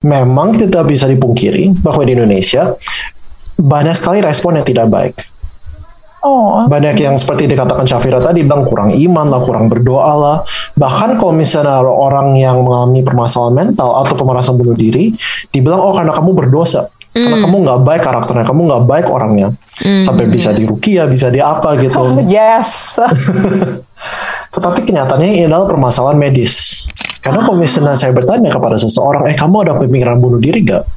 memang tidak bisa dipungkiri bahwa di Indonesia banyak sekali respon yang tidak baik. Oh. Banyak yang seperti dikatakan Syafira tadi bilang kurang iman lah, kurang berdoa lah. Bahkan kalau misalnya orang yang mengalami permasalahan mental atau pemerasan bunuh diri, dibilang oh karena kamu berdosa. Karena kamu nggak baik karakternya, kamu nggak baik orangnya, sampai bisa dirukia, bisa di apa gitu. Yes. Tetapi kenyataannya ini adalah permasalahan medis. Karena kalau misalnya saya bertanya kepada seseorang, eh kamu ada pemikiran bunuh diri gak?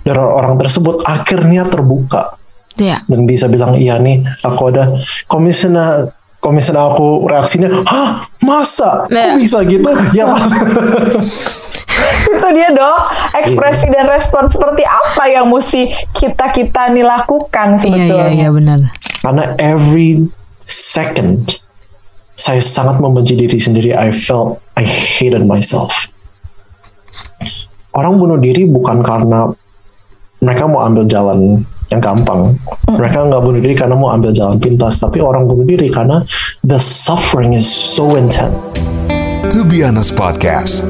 Dan orang tersebut akhirnya terbuka Iya. dan bisa bilang iya nih aku ada. Kalau misalnya kalau misalnya aku reaksinya, hah masa? Kok Iya. bisa gitu? ya itu dia dong ekspresi dan respon seperti apa yang mesti kita kita nih lakukan Iya sebetulnya. iya iya benar. Karena every second saya sangat membenci diri sendiri. I felt I hated myself. Orang bunuh diri bukan karena mereka mau ambil jalan yang gampang. Mereka nggak bunuh diri karena mau ambil jalan pintas, tapi orang bunuh diri karena the suffering is so intense. To Be Honest Podcast.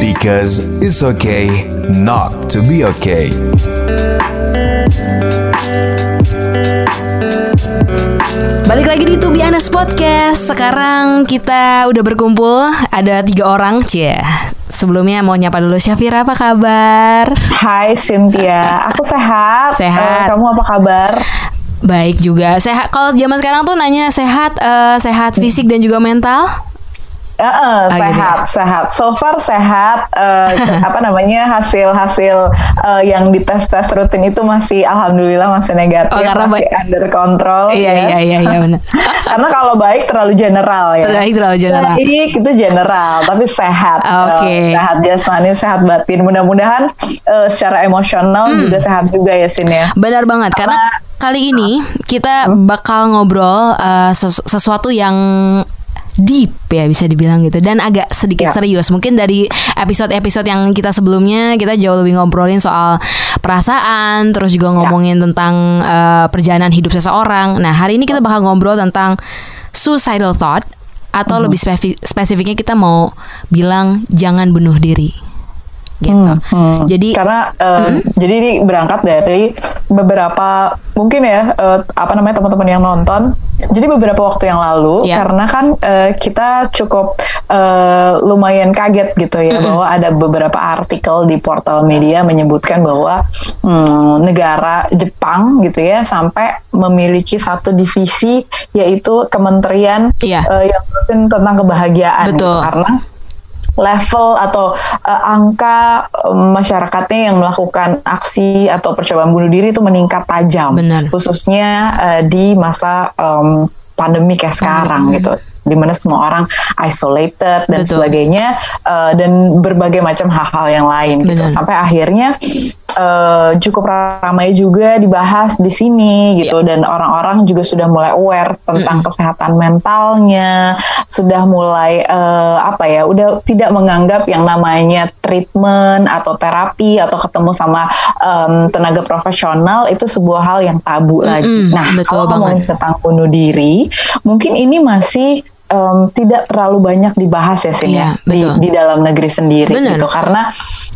Because it's okay not to be okay. Balik lagi di Be Honest Podcast Sekarang kita udah berkumpul Ada tiga orang Cie Sebelumnya mau nyapa dulu Syafira apa kabar? Hai Cynthia, aku sehat. Sehat. Eh, kamu apa kabar? Baik juga Sehat Kalau zaman sekarang tuh nanya sehat eh, Sehat fisik dan juga mental Eh, eh, gitu sehat, sehat. So far sehat. Eh, apa namanya hasil-hasil eh, yang dites tes rutin itu masih, alhamdulillah masih negatif, Oh, karena masih baik- under control. Iya yes. iya iya iya benar. Karena kalau baik terlalu general ya. Terlalu terlalu general. Baik itu general, tapi sehat. Oke. Eh, sehat jasmani, sehat batin. Mudah-mudahan eh, secara emosional Hmm. juga sehat juga ya Sin ya. Benar banget karena kali ini kita bakal ngobrol eh, sesu- sesuatu yang deep ya bisa dibilang gitu. Dan agak sedikit Ya. serius. Mungkin dari episode-episode yang kita sebelumnya kita jauh lebih ngobrolin soal perasaan terus juga ngomongin tentang eh, perjalanan hidup seseorang. Nah hari ini kita bakal ngobrol tentang suicidal thought atau lebih spefi- spesifiknya kita mau bilang jangan bunuh diri gitu Hmm. jadi karena eh, jadi ini berangkat dari beberapa mungkin ya eh, apa namanya teman-teman yang nonton jadi beberapa waktu yang lalu Ya. karena kan eh, kita cukup eh, lumayan kaget gitu ya bahwa ada beberapa artikel di portal media menyebutkan bahwa hmm, negara Jepang gitu ya sampai memiliki satu divisi yaitu kementerian Iya. eh, yang ngurusin tentang kebahagiaan gitu. Betul. karena level atau uh, angka um, masyarakatnya yang melakukan aksi atau percobaan bunuh diri itu meningkat tajam, Benar. khususnya uh, di masa um, pandemi kayak sekarang gitu, di mana semua orang isolated dan Betul. sebagainya, uh, dan berbagai macam hal-hal yang lain gitu, Benar. sampai akhirnya uh, cukup ramai juga dibahas di sini gitu, Iya. dan orang-orang juga sudah mulai aware tentang kesehatan mentalnya, sudah mulai eh, apa ya, udah tidak menganggap yang namanya treatment atau terapi atau ketemu sama em, tenaga profesional itu sebuah hal yang tabu lagi. Nah, betul kalau banget. ngomongin tentang bunuh diri, mungkin ini masih em, tidak terlalu banyak dibahas ya Iya, ya di, betul. di dalam negeri sendiri Benar. gitu karena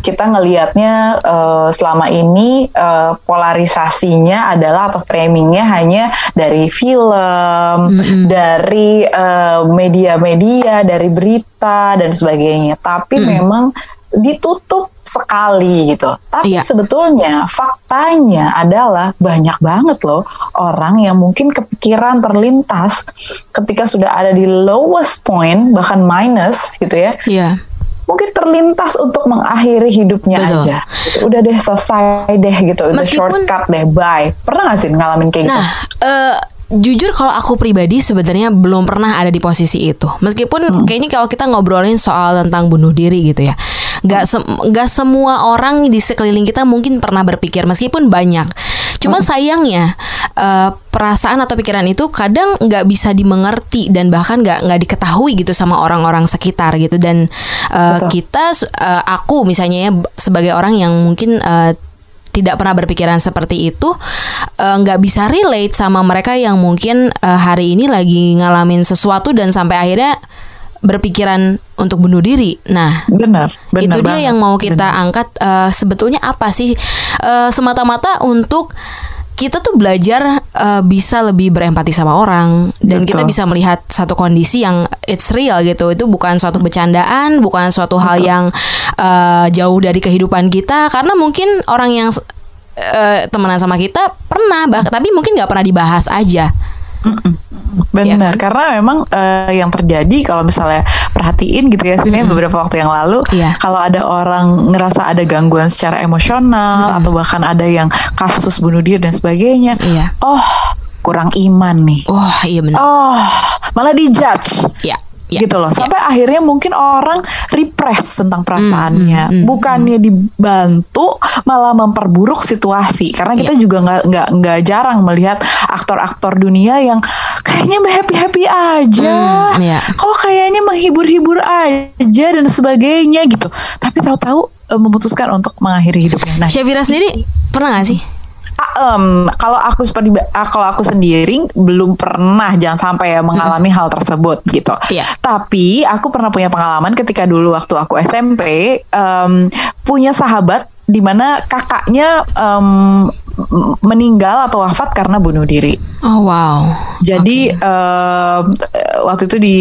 kita ngelihatnya eh, selama ini eh, polarisasinya adalah atau framingnya hanya dari film, dari eh, media-media, dari berita dan sebagainya. Tapi memang ditutup sekali gitu. Tapi Iya. sebetulnya faktanya adalah banyak banget loh orang yang mungkin kepikiran terlintas ketika sudah ada di lowest point bahkan minus gitu ya Iya. mungkin terlintas untuk mengakhiri hidupnya Betul. aja. Gitu. Udah deh selesai deh gitu. Udah Meskipun- shortcut deh, bye. Pernah gak sih ngalamin kayak gitu? Nah, eh, jujur kalau aku pribadi sebenarnya belum pernah ada di posisi itu. Meskipun kayaknya kalau kita ngobrolin soal tentang bunuh diri gitu ya, nggak sem- nggak semua orang di sekeliling kita mungkin pernah berpikir meskipun banyak. Cuma sayangnya eh, perasaan atau pikiran itu kadang nggak bisa dimengerti dan bahkan nggak nggak diketahui gitu sama orang-orang sekitar gitu dan Betul. kita eh, aku misalnya ya sebagai orang yang mungkin eh, tidak pernah berpikiran seperti itu eh, nggak bisa relate sama mereka yang mungkin eh, hari ini lagi ngalamin sesuatu dan sampai akhirnya berpikiran untuk bunuh diri. Nah, benar, benar itu dia banget. yang mau kita Benar. angkat. eh, sebetulnya apa sih Eh, semata-mata untuk kita tuh belajar eh, bisa lebih berempati sama orang dan kita bisa melihat satu kondisi yang it's real gitu. Itu bukan suatu bercandaan, bukan suatu hal yang eh, jauh dari kehidupan kita karena mungkin orang yang eh, temenan sama kita pernah bah tapi mungkin nggak pernah dibahas aja. Benar, karena memang eh, yang terjadi kalau misalnya perhatiin gitu ya, sini beberapa waktu yang lalu, Iya. kalau ada orang ngerasa ada gangguan secara emosional atau bahkan ada yang kasus bunuh diri dan sebagainya, Iya. oh kurang iman nih, Oh iya benar. oh malah dijudge. Ya. Ya, gitu loh ya. sampai akhirnya mungkin orang repress tentang perasaannya mm, mm, bukannya dibantu malah memperburuk situasi karena kita Iya. juga nggak nggak nggak jarang melihat aktor-aktor dunia yang kayaknya happy happy aja Hmm, iya. kok kayaknya menghibur-hibur aja dan sebagainya gitu tapi tahu-tahu eh, memutuskan untuk mengakhiri hidupnya nah Syafira sendiri pernah gak sih? Em, kalau aku seperti ah, kalau aku sendiri belum pernah jangan sampai ya mengalami hal tersebut gitu. Iya. Tapi aku pernah punya pengalaman ketika dulu waktu aku SMP em, punya sahabat di mana kakaknya em, m- meninggal atau wafat karena bunuh diri. Oh wow. Jadi em, eh, waktu itu di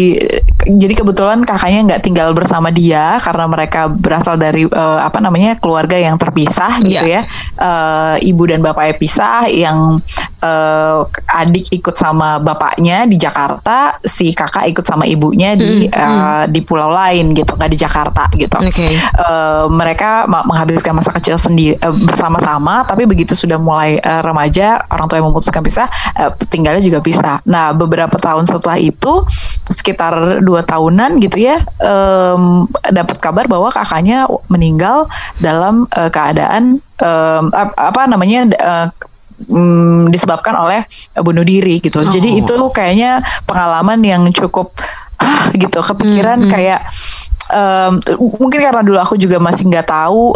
jadi kebetulan kakaknya nggak tinggal bersama dia karena mereka berasal dari eh, apa namanya keluarga yang terpisah gitu Iya. ya. Eh, ibu dan bapaknya pisah, yang eh, adik ikut sama bapaknya di Jakarta, si kakak ikut sama ibunya di eh, di pulau lain gitu, nggak di Jakarta gitu. Oke. Eh, mereka menghabiskan masa kecil sendiri eh, bersama-sama, tapi begitu sudah mulai eh, remaja, orang tua yang memutuskan pisah, eh, tinggalnya juga pisah. Nah, beberapa tahun setelah itu, sekitar dua tahunan gitu ya, em, dapat kabar bahwa kakaknya meninggal dalam eh, keadaan ap- apa namanya eh, mm, disebabkan oleh bunuh diri gitu. Jadi Oh. itu kayaknya pengalaman yang cukup ah gitu kepikiran kayak em, mungkin karena dulu aku juga masih nggak tahu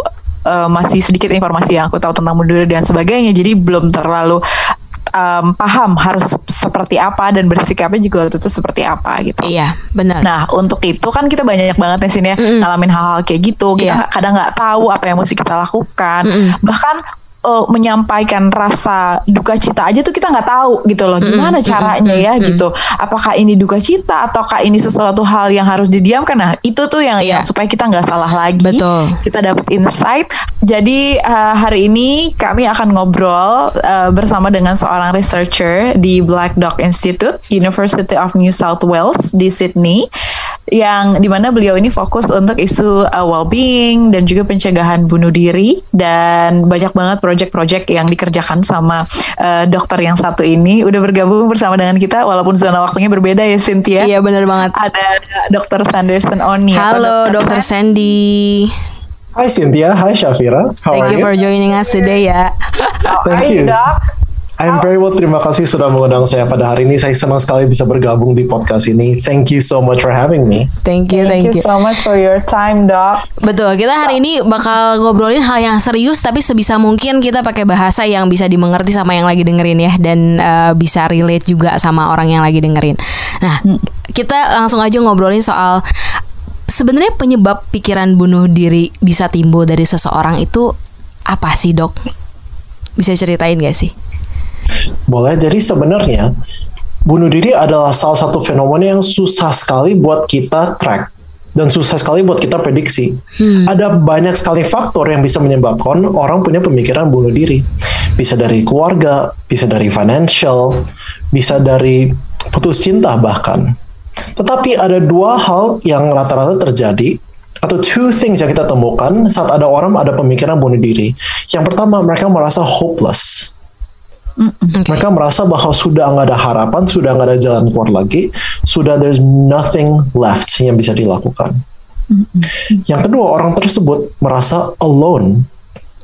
eh, masih sedikit informasi yang aku tahu tentang diri dan sebagainya jadi belum terlalu em, paham harus seperti apa dan bersikapnya juga waktu itu seperti apa gitu. Iya, benar. Nah untuk itu kan kita banyak banget di sini ya Mm-mm. ngalamin hal-hal kayak gitu. Kita Iya. kadang nggak tahu apa yang mesti kita lakukan. Mm-mm. Bahkan eh, menyampaikan rasa duka cita aja tuh kita nggak tahu gitu loh. Gimana caranya ya gitu. Apakah ini duka cita ataukah ini sesuatu hal yang harus didiamkan? Nah itu tuh yang, yang supaya kita nggak salah lagi. Betul. Kita dapat insight. Jadi eh, hari ini kami akan ngobrol eh, bersama dengan seorang researcher di Black Dog Institute, University of New South Wales di Sydney, yang di mana beliau ini fokus untuk isu uh, well-being dan juga pencegahan bunuh diri dan banyak banget project-project yang dikerjakan sama uh, dokter yang satu ini udah bergabung bersama dengan kita walaupun zona waktunya berbeda ya Cynthia. Iya benar banget. Ada Dokter Sanderson Oni. Halo Dokter San- Sandy. Hi Cynthia, hi Shafira. How Thank are you you? for joining us today ya. How Thank are you, you. Doc? I'm very well. Terima kasih sudah mengundang saya pada hari ini. Saya senang sekali bisa bergabung di podcast ini. Thank you so much for having me. Thank you, Thank, thank you. you so much for your time, Doc. Betul, kita hari ini bakal ngobrolin hal yang serius tapi sebisa mungkin kita pakai bahasa yang bisa dimengerti sama yang lagi dengerin ya dan eh, bisa relate juga sama orang yang lagi dengerin. Nah, kita langsung aja ngobrolin soal sebenarnya penyebab pikiran bunuh diri bisa timbul dari seseorang itu apa sih, Dok? Bisa ceritain gak sih? Boleh. Jadi sebenarnya bunuh diri adalah salah satu fenomena yang susah sekali buat kita track dan susah sekali buat kita prediksi. Ada banyak sekali faktor yang bisa menyebabkan orang punya pemikiran bunuh diri. Bisa dari keluarga, bisa dari financial, bisa dari putus cinta bahkan. Tetapi ada dua hal yang rata-rata terjadi atau two things yang kita temukan saat ada orang ada pemikiran bunuh diri. Yang pertama mereka merasa hopeless. Oke. Mereka merasa bahwa sudah nggak ada harapan, sudah nggak ada jalan keluar lagi, sudah there's nothing left yang bisa dilakukan. Yang kedua, orang tersebut merasa alone,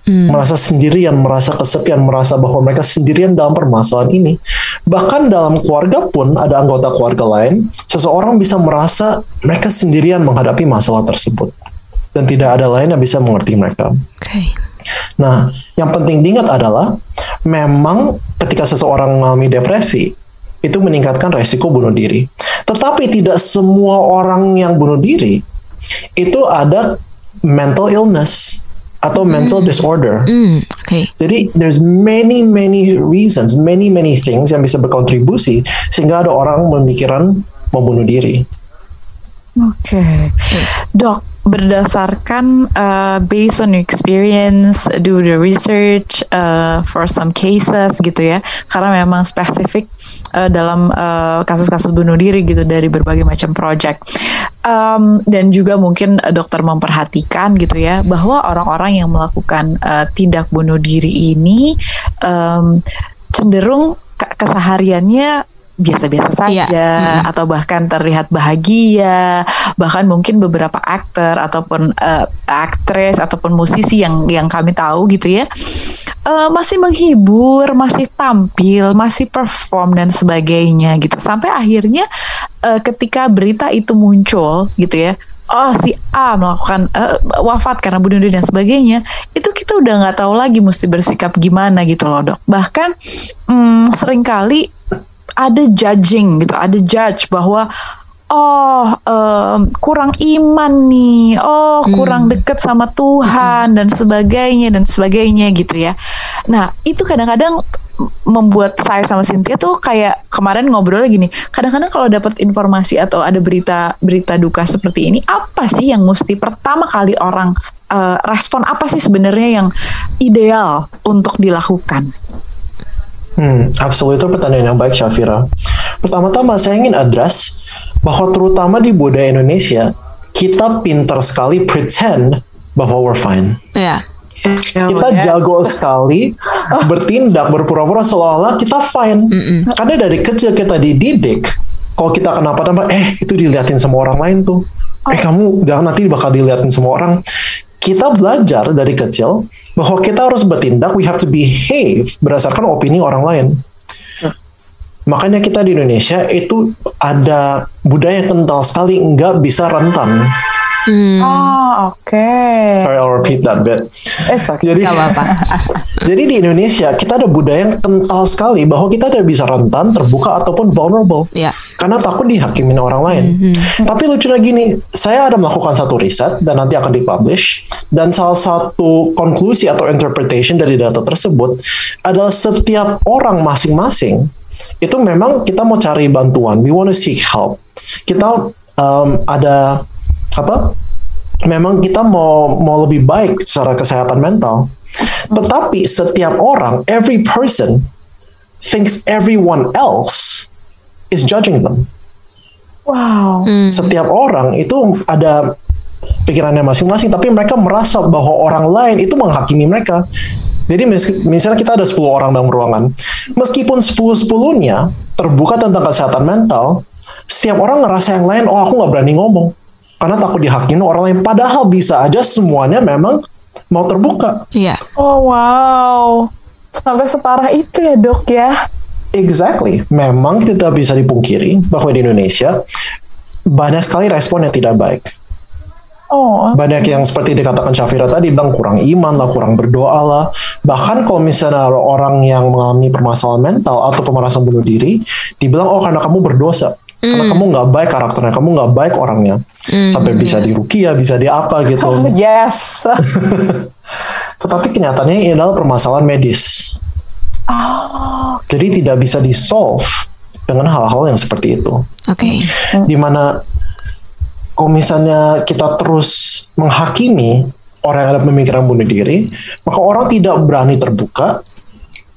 merasa sendirian, merasa kesepian, merasa bahwa mereka sendirian dalam permasalahan ini. Bahkan dalam keluarga pun ada anggota keluarga lain, seseorang bisa merasa mereka sendirian menghadapi masalah tersebut. Dan tidak ada lain yang bisa mengerti mereka. Oke. Nah, yang penting diingat adalah memang ketika seseorang mengalami depresi itu meningkatkan resiko bunuh diri. Tetapi tidak semua orang yang bunuh diri itu ada mental illness atau mental disorder. Hmm, oke. Jadi there's many many reasons, many many things yang bisa berkontribusi sehingga ada orang memikirkan membunuh diri. Oke, dok berdasarkan uh, based on experience, do the research uh, for some cases gitu ya, karena memang spesifik uh, dalam uh, kasus-kasus bunuh diri gitu dari berbagai macam project, um, dan juga mungkin uh, dokter memperhatikan gitu ya bahwa orang-orang yang melakukan uh, tindak bunuh diri ini um, cenderung kesehariannya biasa-biasa saja Iya. atau bahkan terlihat bahagia bahkan mungkin beberapa aktor ataupun eh, aktris ataupun musisi yang yang kami tahu gitu ya eh, masih menghibur masih tampil masih perform dan sebagainya gitu. Sampai akhirnya eh, ketika berita itu muncul gitu ya oh si A melakukan eh, wafat karena bunuh diri dan sebagainya itu kita udah nggak tahu lagi mesti bersikap gimana gitu loh dok. Bahkan hmm, sering kali ada judging gitu, ada judge bahwa oh em, kurang iman nih, oh kurang deket sama Tuhan dan sebagainya dan sebagainya gitu ya. Nah itu kadang-kadang membuat saya sama Cynthia tuh kayak kemarin ngobrol gini, kadang-kadang kalau dapat informasi atau ada berita berita duka seperti ini, apa sih yang mesti pertama kali orang eh, respon apa sih sebenarnya yang ideal untuk dilakukan? Hmm, absolut itu pertanyaan yang baik Syafira. Pertama-tama saya ingin address bahwa terutama di budaya Indonesia kita pintar sekali pretend bahwa we're fine. Ya. Kita Oh, yes. jago sekali bertindak berpura-pura seolah-olah kita fine. Karena dari kecil kita dididik kalau kita kenapa-napa eh itu diliatin sama orang lain tuh. Eh kamu jangan nanti bakal diliatin sama orang. Kita belajar dari kecil bahwa kita harus bertindak, we have to behave berdasarkan opini orang lain. Makanya kita di Indonesia itu ada budaya kental sekali nggak bisa rentan. Hmm. Oh, oke. Sorry, I'll repeat that bit. It's okay. Jadi, Gak apa-apa. jadi di Indonesia kita ada budaya yang kental sekali bahwa kita tidak bisa rentan, terbuka ataupun vulnerable. Ya. Karena takut dihakimin orang lain. Tapi lucunya gini, saya ada melakukan satu riset dan nanti akan dipublish. Dan salah satu konklusi atau interpretation dari data tersebut adalah setiap orang masing-masing itu memang kita mau cari bantuan. We want to seek help. Kita um, ada apa? Memang kita mau mau lebih baik secara kesehatan mental. Tetapi setiap orang, every person thinks everyone else is judging them. Wow. Setiap orang itu ada pikirannya masing-masing, tapi mereka merasa bahwa orang lain itu menghakimi mereka. Jadi mis- misalnya kita ada 10 orang dalam ruangan, meskipun 10-10-nya terbuka tentang kesehatan mental, setiap orang ngerasa yang lain, oh aku nggak berani ngomong. Karena takut dihakimi orang lain. Padahal bisa aja semuanya memang mau terbuka. Iya. Oh wow. Sampai separah itu ya dok ya. Exactly. Memang tidak bisa dipungkiri bahwa di Indonesia banyak sekali respon yang tidak baik. Oh. Banyak yang seperti dikatakan Syafira tadi bilang kurang iman lah, kurang berdoa lah. Bahkan kalau misalnya ada orang yang mengalami permasalahan mental atau pemerasan bunuh diri, dibilang oh karena kamu berdosa. Karena kamu nggak baik karakternya, kamu nggak baik orangnya. Sampai bisa dirukia, bisa di apa gitu. Yes. Tetapi kenyataannya ini adalah permasalahan medis. oh. Jadi tidak bisa di-solve dengan hal-hal yang seperti itu. Oke. di mana kalau misalnya kita terus menghakimi orang yang ada pemikiran bunuh diri, maka orang tidak berani terbuka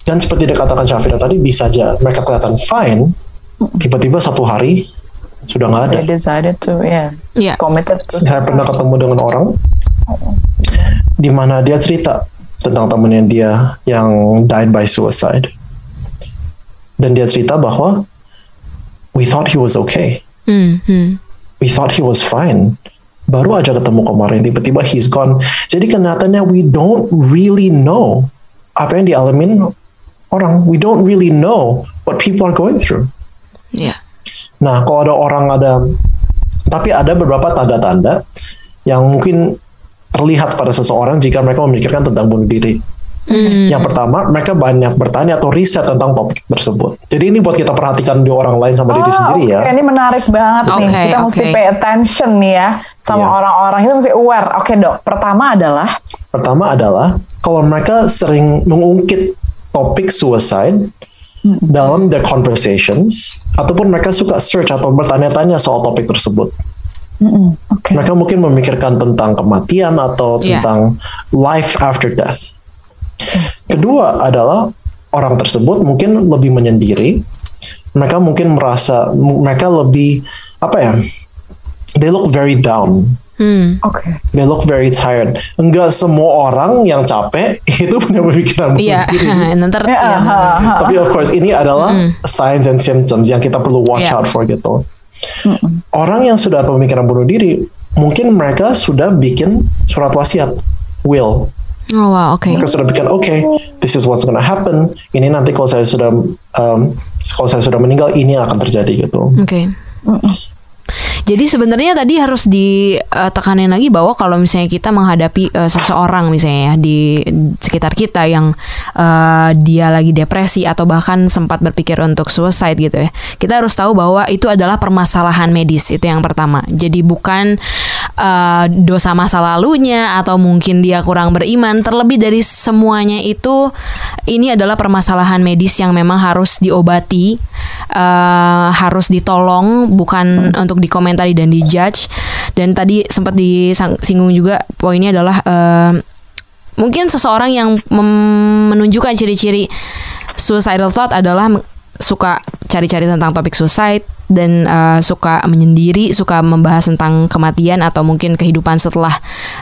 dan seperti dikatakan Syafira tadi bisa aja mereka kelihatan fine, tiba-tiba satu hari sudah nggak ada. They decided to yeah Iya. committed to Saya pernah ketemu dengan orang di mana dia cerita tentang temennya dia yang died by suicide. Dan dia cerita bahwa we thought he was okay. Hmm, hmm. we thought he was fine. Baru aja ketemu kemarin, tiba-tiba he's gone. Jadi kenyataannya we don't really know apa yang dialamin orang. We don't really know what people are going through. Iya. Nah, kalau ada orang ada, tapi ada beberapa tanda-tanda yang mungkin terlihat pada seseorang jika mereka memikirkan tentang bunuh diri. Yang pertama, mereka banyak bertanya atau riset tentang topik tersebut. Jadi ini buat kita perhatikan di orang lain sama diri sendiri ya. oke, ini menarik banget nih. Oke, Kita mesti oke. pay attention nih ya sama Iya. orang-orang itu mesti aware. Oke dok, pertama adalah Pertama adalah kalau mereka sering mengungkit topik suicide dalam their conversations ataupun mereka suka search atau bertanya-tanya soal topik tersebut. oke. Mereka mungkin memikirkan tentang kematian atau Iya. tentang life after death. Kedua adalah orang tersebut mungkin lebih menyendiri. Mereka mungkin merasa mereka lebih apa ya? They look very down. Hmm. Oke. They look very tired. Enggak semua orang yang capek itu punya pemikiran bunuh Iya, diri. nanti Ya, ya, ha, ha. Tapi of course ini adalah signs and symptoms yang kita perlu watch Iya. out for gitu. Orang yang sudah pemikiran bunuh diri, mungkin mereka sudah bikin surat wasiat, will. Oh wow, oke. Mereka sudah bikin, oke, this is what's gonna happen. Ini nanti kalau saya sudah, um, kalau saya sudah meninggal, ini yang akan terjadi gitu. Oke. Jadi sebenarnya tadi harus ditekanin lagi bahwa kalau misalnya kita menghadapi eh, seseorang misalnya ya di sekitar kita yang eh, dia lagi depresi atau bahkan sempat berpikir untuk suicide gitu ya. Kita harus tahu bahwa itu adalah permasalahan medis itu yang pertama. Jadi bukan eh, dosa masa lalunya atau mungkin dia kurang beriman. Terlebih dari semuanya itu ini adalah permasalahan medis yang memang harus diobati, eh, harus ditolong, bukan untuk dikomentari dan dijudge. Dan tadi sempat disinggung juga poinnya adalah eh, mungkin seseorang yang menunjukkan ciri-ciri suicidal thought adalah suka cari-cari tentang topik suicide dan eh, suka menyendiri, suka membahas tentang kematian atau mungkin kehidupan setelah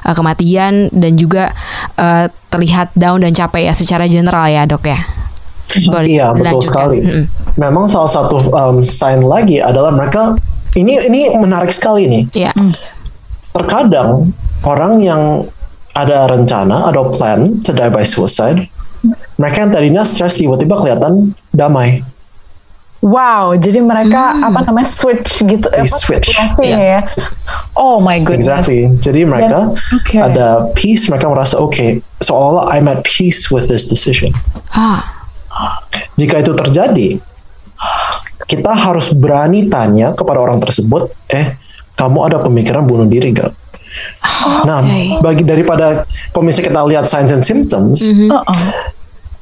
eh, kematian dan juga eh, terlihat down dan capek ya secara general ya dok ya. Boleh Iya, betul sekali. Memang salah satu um, sign lagi adalah mereka ini ini menarik sekali nih. Iya. terkadang orang yang ada rencana, ada plan to die by suicide, mereka yang tadinya stres tiba-tiba kelihatan damai. Wow, jadi mereka apa namanya switch gitu They apa switch. situasinya Iya. ya. Oh my goodness. Exactly. Jadi mereka oke. ada peace, mereka merasa oke, okay, seolah-olah I'm at peace with this decision. Ah, Jika itu terjadi, kita harus berani tanya kepada orang tersebut, eh, kamu ada pemikiran bunuh diri gak? Nah, oke. bagi daripada kalau misalnya kita lihat signs and symptoms, Uh-uh.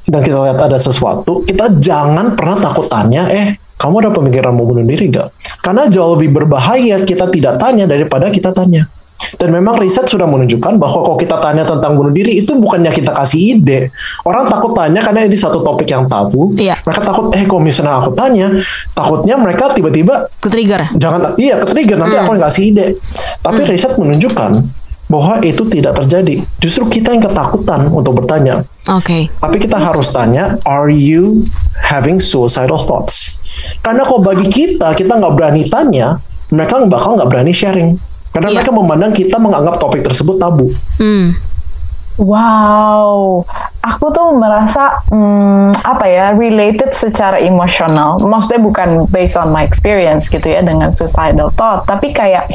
dan kita lihat ada sesuatu, kita jangan pernah takut tanya, eh, kamu ada pemikiran mau bunuh diri gak? Karena jauh lebih berbahaya kita tidak tanya daripada kita tanya. Dan memang riset sudah menunjukkan bahwa kalau kita tanya tentang bunuh diri itu bukannya kita kasih ide. Orang takut tanya karena ini satu topik yang tabu. Iya. Mereka takut, eh kalau misalnya aku tanya, takutnya mereka tiba-tiba ke trigger. jangan iya ke trigger nanti aku yang kasih ide. Tapi riset menunjukkan bahwa itu tidak terjadi. Justru kita yang ketakutan untuk bertanya. Oke. Tapi kita harus tanya, are you having suicidal thoughts? Karena kalau bagi kita, kita nggak berani tanya, mereka bakal nggak berani sharing. Karena Iya. mereka memandang kita menganggap topik tersebut tabu. Hmm. Wow, aku tuh merasa hmm, apa ya related secara emosional. Maksudnya bukan based on my experience gitu ya dengan suicidal thought, tapi kayak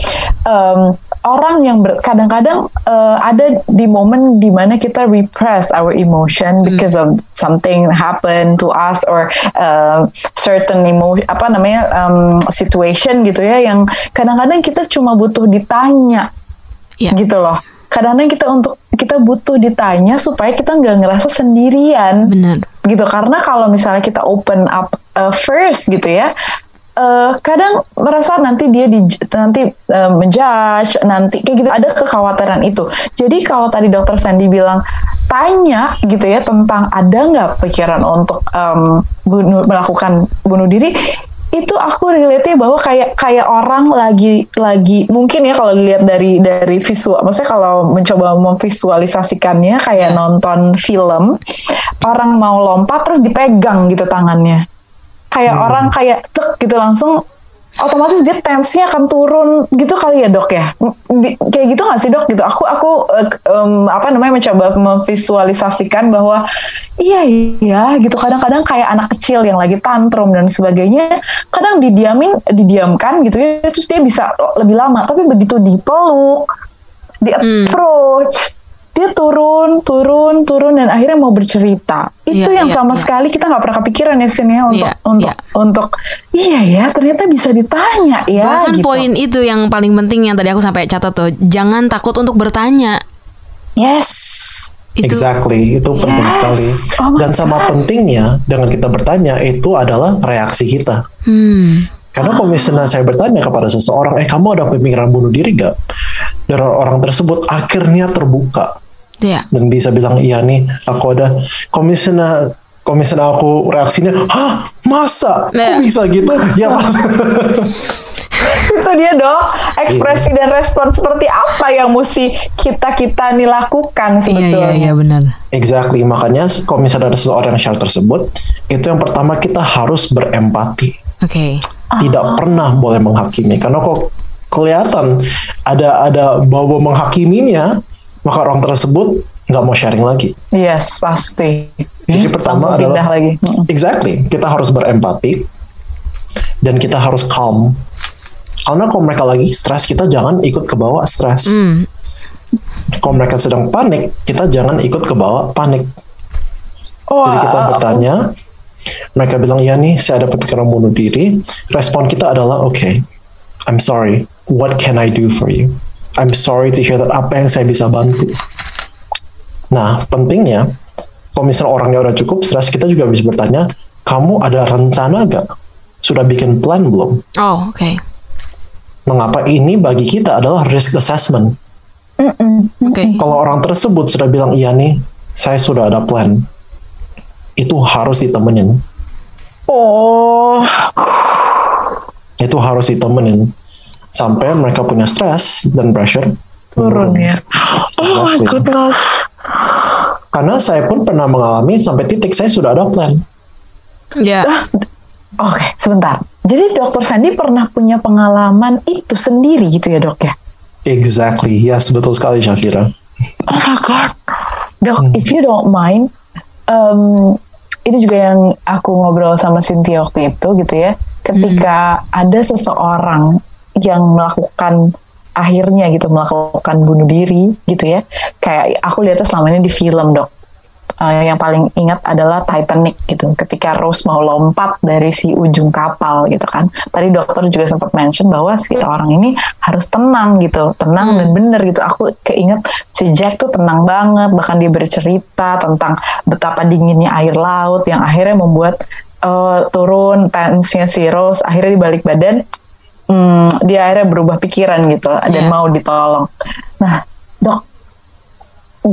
em, orang yang kadang-kadang eh, ada di momen di mana kita repress our emotion because of something happen to us or eh, certain emo apa namanya em, situation gitu ya yang kadang-kadang kita cuma butuh ditanya Iya. gitu loh. Kadang-kadang kita untuk kita butuh ditanya supaya kita nggak ngerasa sendirian Benar. gitu. Karena kalau misalnya kita open up uh, first gitu ya, uh, kadang merasa nanti dia di nanti uh, menjudge, nanti kayak gitu ada kekhawatiran itu. Jadi kalau tadi dokter Sandy bilang tanya gitu ya tentang ada nggak pikiran untuk um, bunuh, melakukan bunuh diri itu aku relate bahwa kayak kayak orang lagi lagi mungkin ya kalau dilihat dari dari visual maksudnya kalau mencoba memvisualisasikannya kayak nonton film orang mau lompat terus dipegang gitu tangannya kayak orang kayak tek gitu langsung otomatis dia tensinya akan turun. Gitu kali ya dok ya? Bi- kayak gitu nggak sih dok? Gitu aku aku eh, em, apa namanya mencoba memvisualisasikan bahwa iya iya gitu. Kadang-kadang kayak anak kecil yang lagi tantrum dan sebagainya kadang didiamin didiamkan gitu ya terus dia bisa lebih lama. Tapi begitu dipeluk di approach dia dia turun, turun, turun dan akhirnya mau bercerita. Itu Iya, yang iya, sama iya. sekali kita nggak pernah kepikiran ya Sin ya untuk Iya, untuk iya. untuk iya ya ternyata bisa ditanya ya. Bahkan gitu. poin itu yang paling penting yang tadi aku sampai catat tuh, jangan takut untuk bertanya. Yes. Itu Exactly, itu penting Yes. sekali. Oh Dan sama pentingnya dengan kita bertanya itu adalah reaksi kita. hmm, Karena kalau misalnya saya bertanya kepada seseorang, eh kamu ada pemikiran bunuh diri gak? Dan orang tersebut akhirnya terbuka ya. dan bisa bilang iya nih aku ada. Kalau misalnya aku reaksinya, hah masa? Kok Ya. bisa gitu? ya itu dia dok ekspresi Iya. dan respon seperti apa yang mesti kita kita nih lakukan Iya sebetulnya. iya iya benar. exactly. Makanya kalau misalnya ada seseorang yang share tersebut, itu yang pertama kita harus berempati. Oke. tidak pernah boleh menghakimi karena kok kelihatan ada ada bau menghakiminya maka orang tersebut nggak mau sharing lagi Yes pasti. jadi pertama Langsung pindah adalah lagi. Mm-mm. exactly kita harus berempati dan kita harus calm karena kalau mereka lagi stres kita jangan ikut ke bawah stres Hmm. kalau mereka sedang panik kita jangan ikut ke bawah panik Oh, Jadi kita uh, bertanya, mereka bilang ya nih saya ada pemikiran bunuh diri. Respon kita adalah oke, I'm sorry. What can I do for you? I'm sorry to hear that. Apa yang saya bisa bantu? Nah pentingnya, kalau misalnya orangnya udah cukup stres, kita juga bisa bertanya, kamu ada rencana gak? Sudah bikin plan belum? Oh oke. Mengapa ini bagi kita adalah risk assessment? mm-mm. Oke. Kalau orang tersebut sudah bilang iya nih, saya sudah ada plan. Itu harus ditemenin. Oh, itu harus ditemenin sampai mereka punya stres dan pressure turun ya. Oh my Exactly. goodness. Karena saya pun pernah mengalami sampai titik saya sudah ada plan. Ya. Oke, sebentar. Jadi dokter Sandi pernah punya pengalaman itu sendiri gitu ya dok ya? Exactly, yes betul sekali Shakira. Oh my god. Dok, if you don't mind, um, ini juga yang aku ngobrol sama Cynthia waktu itu gitu ya. Ketika ada seseorang yang melakukan akhirnya gitu melakukan bunuh diri gitu ya. Kayak aku lihatnya selama ini di film dok. Eh, yang paling ingat adalah Titanic gitu. Ketika Rose mau lompat dari si ujung kapal gitu kan. Tadi dokter juga sempat mention bahwa si orang ini harus tenang gitu, tenang dan bener gitu. Aku keinget si Jack tuh tenang banget, bahkan dia bercerita tentang betapa dinginnya air laut yang akhirnya membuat eh, turun tensnya si Rose. Akhirnya di balik badan hmm, dia akhirnya berubah pikiran gitu dan Iya. mau ditolong. Nah, dok,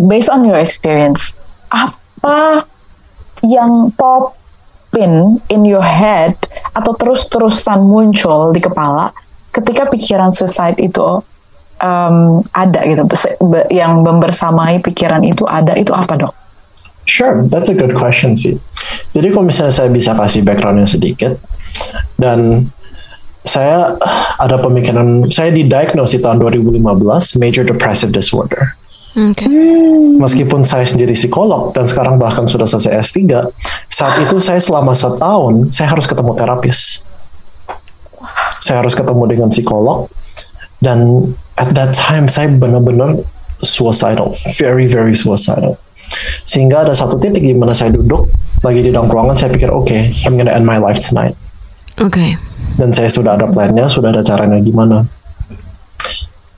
based on your experience, apa yang pop in in your head atau terus-terusan muncul di kepala ketika pikiran suicide itu um, ada gitu, yang membersamai pikiran itu ada itu apa dok? Sure, that's a good question sih. Jadi kalau misalnya saya bisa kasih backgroundnya sedikit, dan saya ada pemikiran, saya didiagnose di tahun 2015 major depressive disorder. Oke. Meskipun saya sendiri psikolog dan sekarang bahkan sudah selesai S3, saat itu saya selama setahun saya harus ketemu terapis. Saya harus ketemu dengan psikolog dan at that time saya benar-benar suicidal, very very suicidal. Sehingga ada satu titik di mana saya duduk lagi di dalam ruangan saya pikir oke, I'm gonna end my life tonight. Oke. Dan saya sudah ada plannya, sudah ada caranya gimana.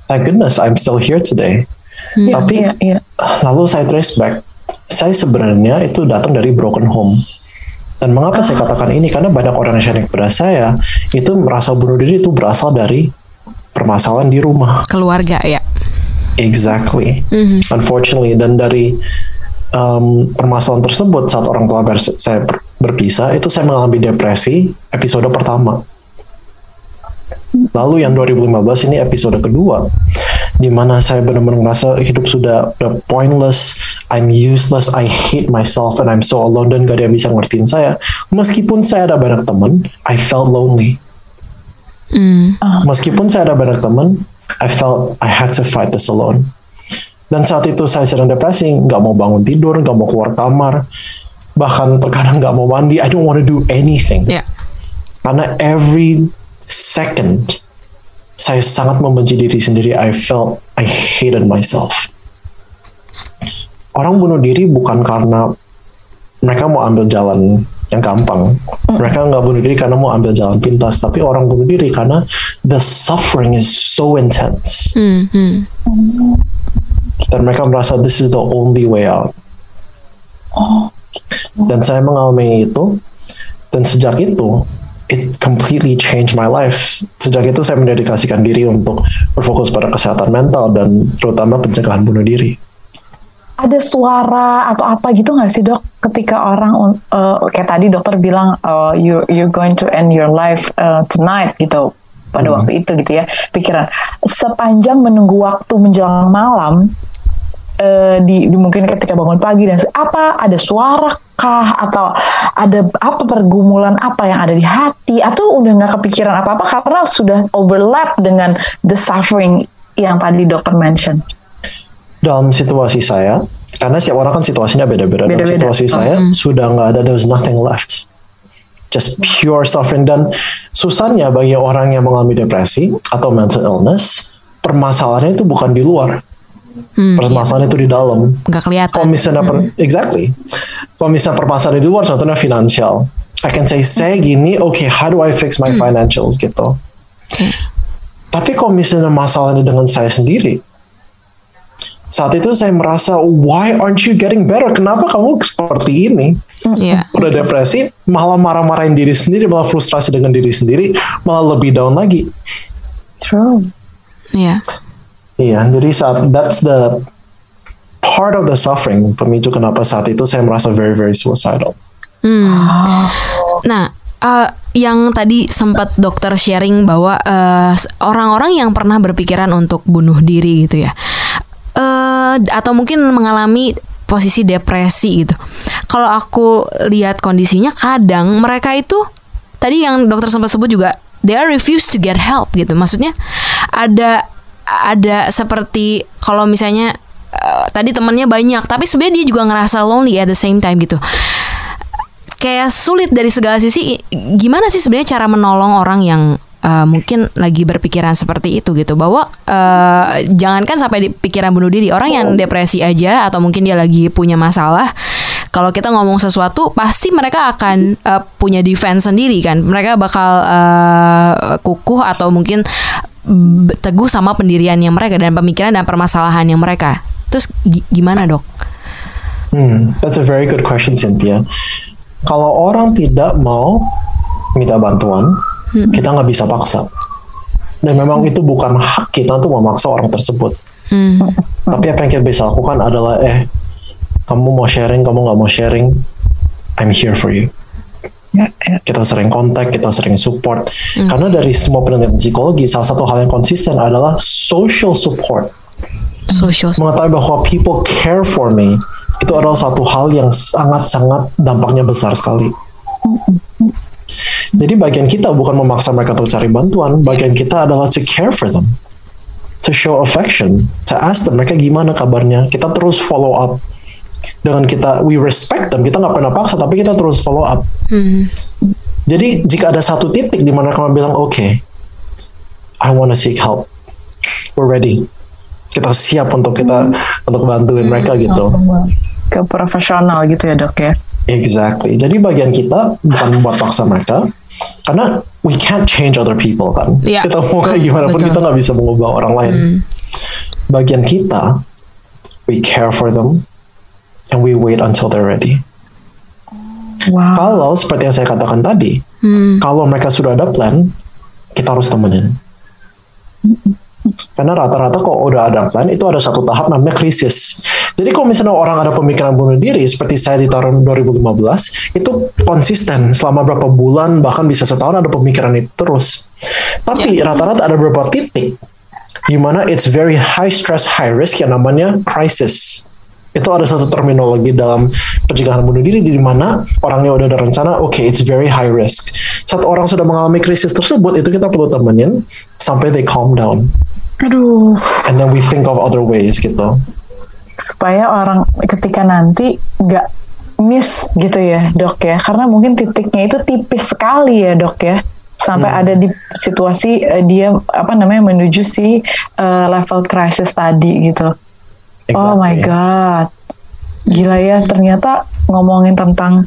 Thank goodness I'm still here today. Iya, Tapi iya, iya. lalu saya trace back, saya sebenarnya itu datang dari broken home. Dan mengapa saya katakan ini? Karena banyak orang yang sharing kepada saya itu merasa bunuh diri itu berasal dari permasalahan di rumah. Keluarga ya. Exactly. Unfortunately, dan dari um, permasalahan tersebut saat orang tua ber- saya ber- berpisah itu saya mengalami depresi episode pertama. Lalu yang 2015 ini episode kedua, di mana saya benar-benar merasa hidup sudah, udah pointless, I'm useless, I hate myself, and I'm so alone dan gak ada yang bisa ngertiin saya. Meskipun saya ada banyak teman, I felt lonely. Hmm. Meskipun saya ada banyak teman, I felt I had to fight this alone. Dan saat itu saya sedang depresi, nggak mau bangun tidur, nggak mau keluar kamar, bahkan terkadang nggak mau mandi. I don't want to do anything. Ya. Karena every second saya sangat membenci diri sendiri. I felt I hated myself. orang bunuh diri bukan karena mereka mau ambil jalan yang gampang. Mereka nggak bunuh diri karena mau ambil jalan pintas, tapi orang bunuh diri karena the suffering is so intense. Hmm, hmm. Dan mereka merasa this is the only way out. Dan saya mengalami itu, dan sejak itu, it completely changed my life. Sejak itu saya mendedikasikan diri untuk berfokus pada kesehatan mental dan terutama pencegahan bunuh diri. Ada suara atau apa gitu nggak sih dok? Ketika orang uh, kayak tadi dokter bilang uh, you you're going to end your life uh, tonight gitu pada Hmm. waktu itu gitu ya pikiran sepanjang menunggu waktu menjelang malam eh, di, di mungkin ketika bangun pagi dan apa ada suara kah atau ada apa pergumulan apa yang ada di hati atau udah nggak kepikiran apa apa karena sudah overlap dengan the suffering yang tadi dokter mention Dalam situasi saya, karena setiap orang kan situasinya beda-beda. Dalam situasi saya sudah nggak ada, there's nothing left. Just pure suffering dan susahnya bagi orang yang mengalami depresi atau mental illness, permasalahannya itu bukan di luar, Hmm, permasalahan itu di dalam. nggak kelihatan. Kalau misalnya per- exactly, kalau misalnya permasalahan di luar, contohnya finansial, I can say saya gini, okay, how do I fix my financials gitu. Oke. Tapi kalau misalnya masalahnya dengan saya sendiri, saat itu saya merasa, why aren't you getting better? Kenapa kamu seperti ini? Iya. Udah depresi, malah marah-marahin diri sendiri, malah frustrasi dengan diri sendiri, malah lebih down lagi. true Iya. Iya, jadi saat that's the part of the suffering pemicu kenapa saat itu saya merasa very very suicidal. Hmm. Nah, eh, yang tadi sempat dokter sharing bahwa eh, orang-orang yang pernah berpikiran untuk bunuh diri gitu ya, eh, atau mungkin mengalami posisi depresi gitu. Kalau aku lihat kondisinya, kadang mereka itu tadi yang dokter sempat sebut juga, they are refuse to get help gitu. Maksudnya ada ada seperti kalau misalnya eh, tadi temannya banyak, tapi sebenarnya dia juga ngerasa lonely at the same time gitu. Kayak sulit dari segala sisi gimana sih sebenarnya cara menolong orang yang uh, mungkin lagi berpikiran seperti itu gitu? Bahwa uh, jangankan sampai di pikiran bunuh diri orang yang depresi aja atau mungkin dia lagi punya masalah kalau kita ngomong sesuatu pasti mereka akan uh, punya defense sendiri kan? Mereka bakal uh, kukuh atau mungkin teguh sama pendirian yang mereka dan pemikiran dan permasalahan yang mereka terus gi- gimana dok? Hmm, that's a very good question Cynthia. Kalau orang tidak mau minta bantuan, kita nggak bisa paksa. Dan memang itu bukan hak kita untuk memaksa orang tersebut. Hmm. Tapi apa yang kita bisa lakukan adalah, eh, kamu mau sharing, kamu nggak mau sharing, I'm here for you. Kita sering kontak, kita sering support. Karena dari semua penelitian psikologi, salah satu hal yang konsisten adalah social support. Social mengetahui bahwa people care for me itu adalah satu hal yang sangat-sangat dampaknya besar sekali. Jadi bagian kita bukan memaksa mereka untuk cari bantuan, bagian kita adalah to care for them, to show affection, to ask them mereka gimana kabarnya. Kita terus follow up dengan kita, we respect them. Kita nggak pernah paksa, tapi kita terus follow up. Hmm. Jadi jika ada satu titik di mana kamu bilang, oke, I want to seek help, we're ready. Kita siap untuk kita untuk bantuin mereka gitu. langsung ke profesional gitu ya dok ya Exactly. Jadi bagian kita bukan buat paksa mereka, karena we can't change other people kan. Iya, Kita mau kayak gimana pun betul. kita nggak bisa mengubah orang lain. Bagian kita, we care for them, and we wait until they're ready. wow Kalau seperti yang saya katakan tadi, Hmm. kalau mereka sudah ada plan, kita harus temenin. Karena rata-rata kok udah ada plan, itu ada satu tahap namanya krisis. Jadi kalau misalnya orang ada pemikiran bunuh diri, seperti saya di tahun 2015, itu konsisten selama berapa bulan, bahkan bisa setahun ada pemikiran itu terus. Tapi rata-rata ada beberapa titik di mana it's very high stress, high risk yang namanya crisis. Itu ada satu terminologi dalam pencegahan bunuh diri di mana orangnya udah ada rencana, oke, it's very high risk. Saat orang sudah mengalami krisis tersebut, itu kita perlu temenin sampai they calm down. aduh And then we think of other ways gitu. supaya orang ketika nanti nggak miss gitu ya dok ya karena mungkin titiknya itu tipis sekali ya dok ya sampai ada di situasi eh, dia apa namanya menuju si eh, level crisis tadi gitu oh my Exactly. god Gila ya, ternyata ngomongin tentang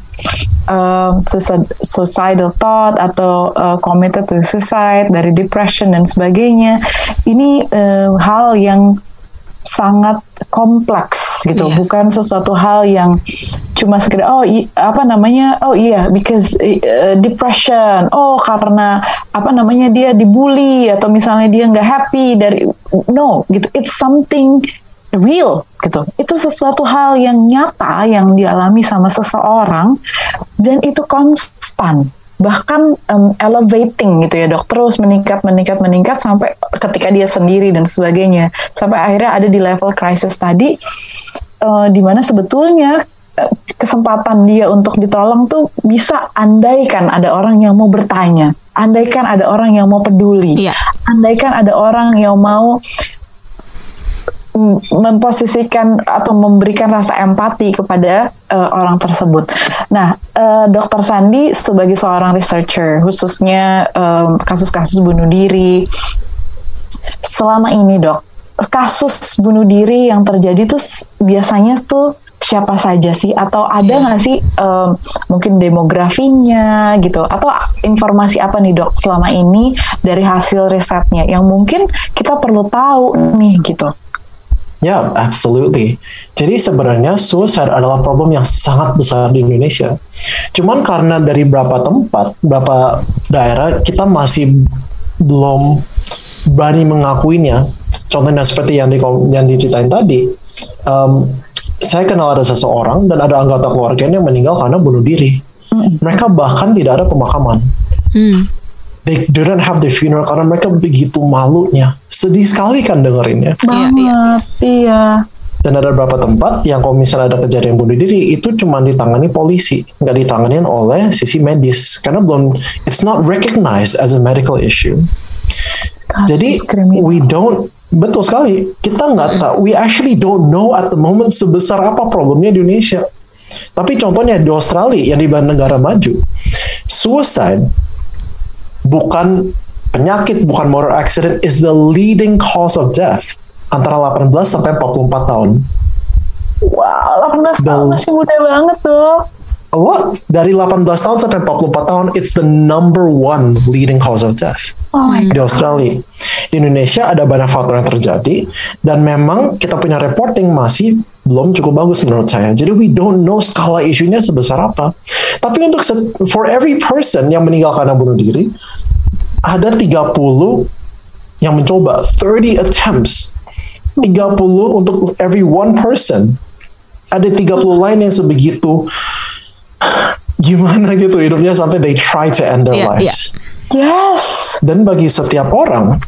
um, suicide, suicidal thought atau uh, committed to suicide dari depression dan sebagainya, ini uh, hal yang sangat kompleks gitu, Iya. bukan sesuatu hal yang cuma sekedar oh i- apa namanya oh iya because uh, depression oh karena apa namanya dia dibully atau misalnya dia nggak happy dari no gitu it's something real gitu. Itu sesuatu hal yang nyata yang dialami sama seseorang dan itu konstan. Bahkan em, elevating gitu ya dok. Terus meningkat meningkat meningkat sampai ketika dia sendiri dan sebagainya. Sampai akhirnya ada di level crisis tadi eh, di mana sebetulnya eh, kesempatan dia untuk ditolong tuh bisa andaikan ada orang yang mau bertanya andaikan ada orang yang mau peduli Iya. andaikan ada orang yang mau memposisikan atau memberikan rasa empati kepada eh, orang tersebut. Nah, eh, Dokter Sandi sebagai seorang researcher, khususnya em, kasus-kasus bunuh diri, selama ini dok, kasus bunuh diri yang terjadi tuh biasanya tuh siapa saja sih? Atau ada nggak sih em, mungkin demografinya gitu? Atau informasi apa nih dok selama ini dari hasil risetnya yang mungkin kita perlu tahu nih gitu? Ya, absolutely. Jadi sebenarnya suicide adalah problem yang sangat besar di Indonesia. Cuman karena dari beberapa tempat, beberapa daerah kita masih belum berani mengakuinya. Contohnya seperti yang di yang diceritain tadi. Em, saya kenal ada seseorang dan ada anggota keluarganya yang meninggal karena bunuh diri. Mereka bahkan tidak ada pemakaman Hmm. They didn't have the funeral karena mereka begitu malunya. Sedih sekali kan dengerinnya. Banget, iya. Dan ada beberapa tempat yang kalau misalnya ada kejadian bunuh diri itu cuma ditangani polisi, nggak ditanganin oleh sisi medis karena belum it's not recognized as a medical issue. Kasus Jadi kriminal. we don't betul sekali kita nggak tahu we actually don't know at the moment sebesar apa problemnya di Indonesia. Tapi contohnya di Australia yang di negara maju, suicide bukan penyakit, bukan motor accident is the leading cause of death antara 18 sampai 44 tahun. Wow, 18 tahun Bel- masih muda banget tuh. Lot dari 18 tahun sampai 44 tahun it's the number one leading cause of death. Oh my di Australia. Di Indonesia ada banyak faktor yang terjadi dan memang kita punya reporting masih belum cukup bagus menurut saya. Jadi we don't know skala isunya sebesar apa. Tapi untuk se- for every person yang meninggal karena bunuh diri ada 30 yang mencoba 30 attempts. 30 untuk every one person. Ada 30 lain yang sebegitu gimana gitu hidupnya sampai they try to end their Iya, lives. Yes. Dan bagi setiap orang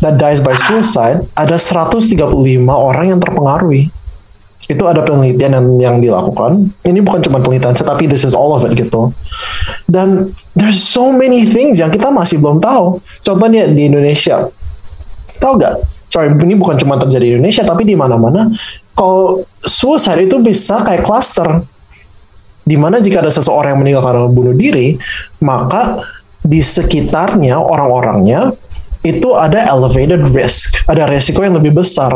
that dies by suicide, ada 135 orang yang terpengaruhi. Itu ada penelitian yang, yang dilakukan. Ini bukan cuma penelitian, tetapi this is all of it gitu. Dan there's so many things yang kita masih belum tahu. Contohnya di Indonesia, tahu gak? Sorry, ini bukan cuma terjadi di Indonesia, tapi di mana-mana. Kalau suicide itu bisa kayak cluster di mana jika ada seseorang yang meninggal karena bunuh diri, maka di sekitarnya orang-orangnya itu ada elevated risk, ada resiko yang lebih besar,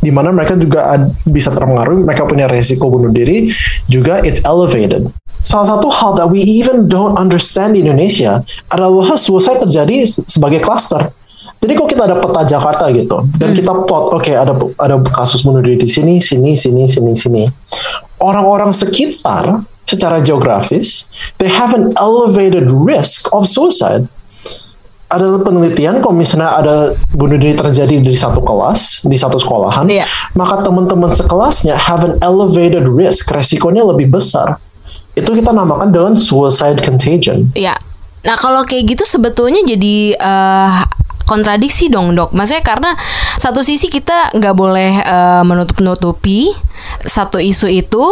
di mana mereka juga ad- bisa terpengaruh, mereka punya resiko bunuh diri, juga it's elevated. Salah satu hal that we even don't understand di Indonesia adalah suicide terjadi sebagai cluster. Jadi kalau kita ada peta Jakarta gitu, dan kita plot, oke ada ada kasus bunuh diri di sini, sini, sini, sini, sini. Orang-orang sekitar secara geografis, they have an elevated risk of suicide. Ada penelitian kalau misalnya ada bunuh diri terjadi di satu kelas, di satu sekolahan, Iya. maka teman-teman sekelasnya have an elevated risk, resikonya lebih besar. Itu kita namakan dengan suicide contagion. Ya. Nah, kalau kayak gitu sebetulnya jadi eh, kontradiksi dong, Dok. Maksudnya karena satu sisi kita nggak boleh eh, menutup-nutupi satu isu itu,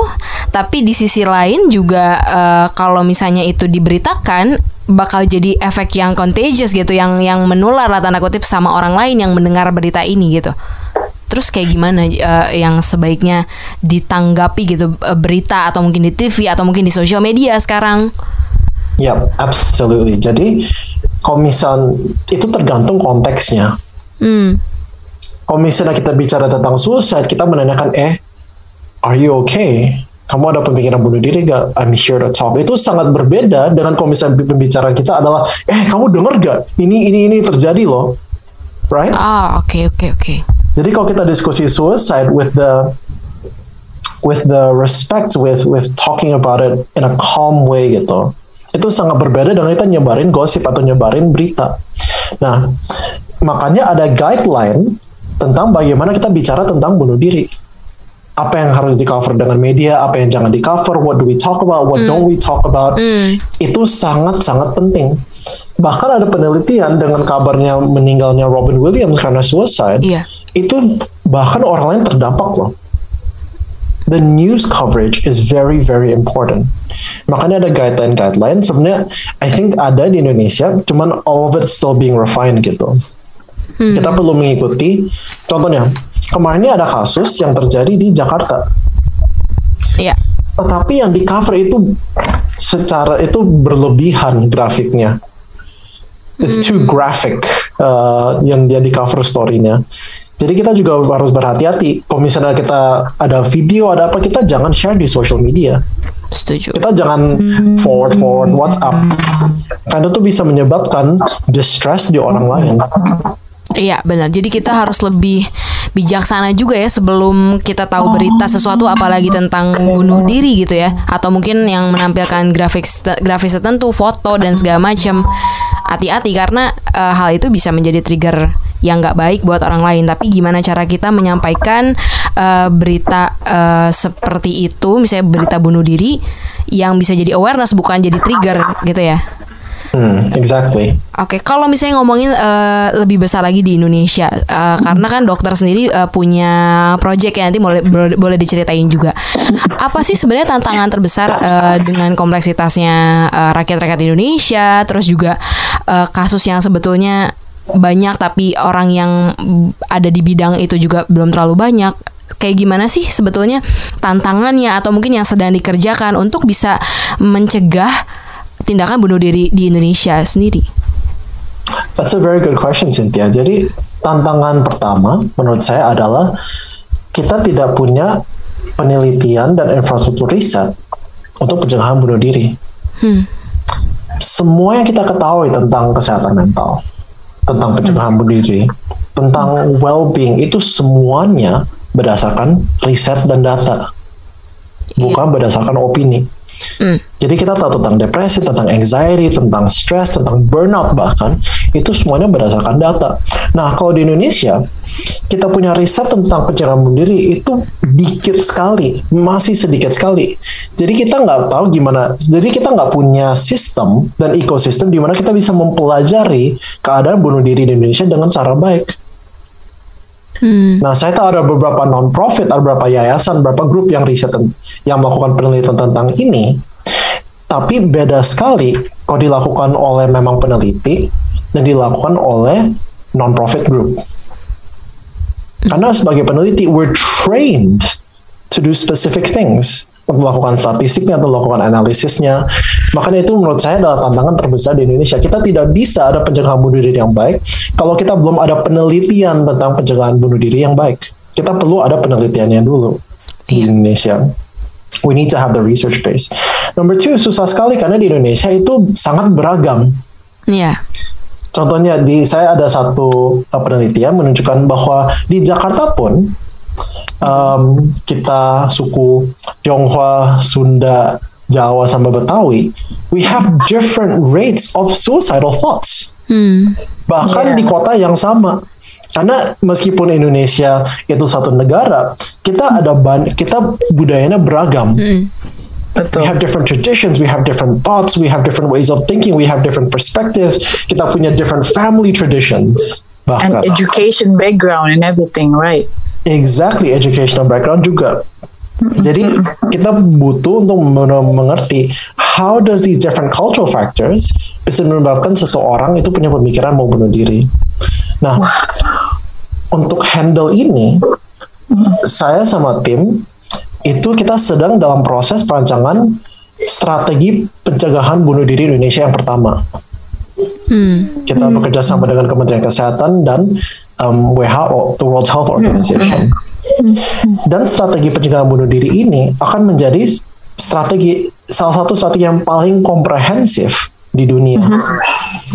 tapi di sisi lain juga eh, kalau misalnya itu diberitakan bakal jadi efek yang contagious gitu, yang yang menular lah tanda kutip sama orang lain yang mendengar berita ini gitu. Terus kayak gimana eh, yang sebaiknya ditanggapi gitu eh, berita atau mungkin di TV atau mungkin di sosial media sekarang? Ya, absolutely. Jadi, kalau misal itu tergantung konteksnya. Hmm. Kalau misalnya kita bicara tentang suicide, kita menanyakan, eh, are you okay? Kamu ada pemikiran bunuh diri gak? I'm here to talk. Itu sangat berbeda dengan kalau misalnya pembicaraan kita adalah, eh kamu denger gak? Ini ini ini terjadi loh, right? Ah, oke oke oke. Jadi kalau kita diskusi suicide with the with the respect with with talking about it in a calm way gitu, itu sangat berbeda dengan kita nyebarin gosip atau nyebarin berita. Nah, makanya ada guideline tentang bagaimana kita bicara tentang bunuh diri apa yang harus di cover dengan media, apa yang jangan di cover, what do we talk about, what don't we talk about, itu sangat-sangat penting. Bahkan ada penelitian dengan kabarnya meninggalnya Robin Williams karena suicide, Iya. itu bahkan orang lain terdampak loh. The news coverage is very very important. Makanya ada guideline-guideline. Sebenarnya I think ada di Indonesia, cuman all of it still being refined gitu. Kita perlu mengikuti. Contohnya, kemarin ini ada kasus yang terjadi di Jakarta. Iya. Tetapi yang di cover itu secara itu berlebihan grafiknya. It's too graphic uh, yang dia di cover story-nya. Jadi kita juga harus berhati-hati. Kalau misalnya kita ada video, ada apa, kita jangan share di social media. Setuju. Kita jangan forward forward WhatsApp. Karena itu bisa menyebabkan distress di orang lain. Iya benar. Jadi kita harus lebih bijaksana juga ya sebelum kita tahu berita sesuatu apalagi tentang bunuh diri gitu ya atau mungkin yang menampilkan grafik grafis tertentu, foto dan segala macam. Hati-hati karena eh, hal itu bisa menjadi trigger yang nggak baik buat orang lain. Tapi gimana cara kita menyampaikan eh, berita eh, seperti itu, misalnya berita bunuh diri yang bisa jadi awareness bukan jadi trigger gitu ya. Hmm, exactly. Oke, kalau misalnya ngomongin eh, lebih besar lagi di Indonesia, eh, karena kan dokter sendiri eh, punya project ya nanti boleh boleh diceritain juga. Apa sih sebenarnya tantangan terbesar eh, dengan kompleksitasnya eh, rakyat-rakyat Indonesia, terus juga eh, kasus yang sebetulnya banyak tapi orang yang ada di bidang itu juga belum terlalu banyak. Kayak gimana sih sebetulnya tantangannya atau mungkin yang sedang dikerjakan untuk bisa mencegah tindakan bunuh diri di Indonesia sendiri? That's a very good question, Cynthia. Jadi tantangan pertama menurut saya adalah kita tidak punya penelitian dan infrastruktur riset untuk pencegahan bunuh diri. Semua yang kita ketahui tentang kesehatan mental, tentang pencegahan bunuh diri, tentang well-being itu semuanya berdasarkan riset dan data, bukan berdasarkan opini. Jadi kita tahu tentang depresi, tentang anxiety, tentang stress, tentang burnout bahkan itu semuanya berdasarkan data. Nah kalau di Indonesia kita punya riset tentang pencegahan bunuh diri itu dikit sekali, masih sedikit sekali. Jadi kita nggak tahu gimana. Jadi kita nggak punya sistem dan ekosistem di mana kita bisa mempelajari keadaan bunuh diri di Indonesia dengan cara baik. Nah, saya tahu ada beberapa non-profit, ada beberapa yayasan, beberapa grup yang riset yang melakukan penelitian tentang ini. Tapi beda sekali kalau dilakukan oleh memang peneliti dan dilakukan oleh non-profit group. Karena sebagai peneliti, we're trained to do specific things untuk melakukan statistiknya atau melakukan analisisnya. Makanya itu menurut saya adalah tantangan terbesar di Indonesia. Kita tidak bisa ada pencegahan bunuh diri yang baik kalau kita belum ada penelitian tentang pencegahan bunuh diri yang baik. Kita perlu ada penelitiannya dulu di Iya. Indonesia. We need to have the research base. Number two, susah sekali karena di Indonesia itu sangat beragam. Iya. Contohnya di saya ada satu uh, penelitian menunjukkan bahwa di Jakarta pun um, kita suku Tionghoa, Sunda, Jawa sama Betawi, we have different rates of suicidal thoughts. Bahkan Yeah. di kota yang sama. Karena meskipun Indonesia itu satu negara, kita ada ban kita budayanya beragam. We Betul. have different traditions, we have different thoughts, we have different ways of thinking, we have different perspectives. Kita punya different family traditions. And Bahkan education background and everything, right? exactly educational background juga. Jadi kita butuh untuk men- mengerti how does these different cultural factors bisa menyebabkan seseorang itu punya pemikiran mau bunuh diri. Nah, untuk handle ini, saya sama tim itu kita sedang dalam proses perancangan strategi pencegahan bunuh diri Indonesia yang pertama. Kita bekerja sama dengan Kementerian Kesehatan dan um, WHO, the World Health Organization. Dan strategi pencegahan bunuh diri ini akan menjadi strategi salah satu strategi yang paling komprehensif di dunia.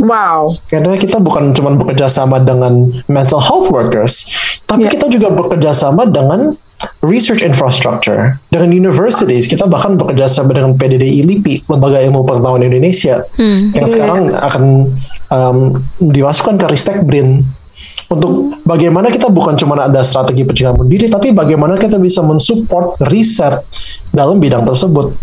Wow. Karena kita bukan cuma bekerja sama dengan mental health workers, tapi Yeah. kita juga bekerja sama dengan research infrastructure, dengan universities. Kita bahkan bekerja sama dengan PDDI LIPI, Lembaga Ilmu Pengetahuan Indonesia, yang sekarang akan um, dimasukkan ke Ristek BRIN untuk bagaimana kita bukan cuma ada strategi pencegahan bunuh diri, tapi bagaimana kita bisa mensupport riset dalam bidang tersebut.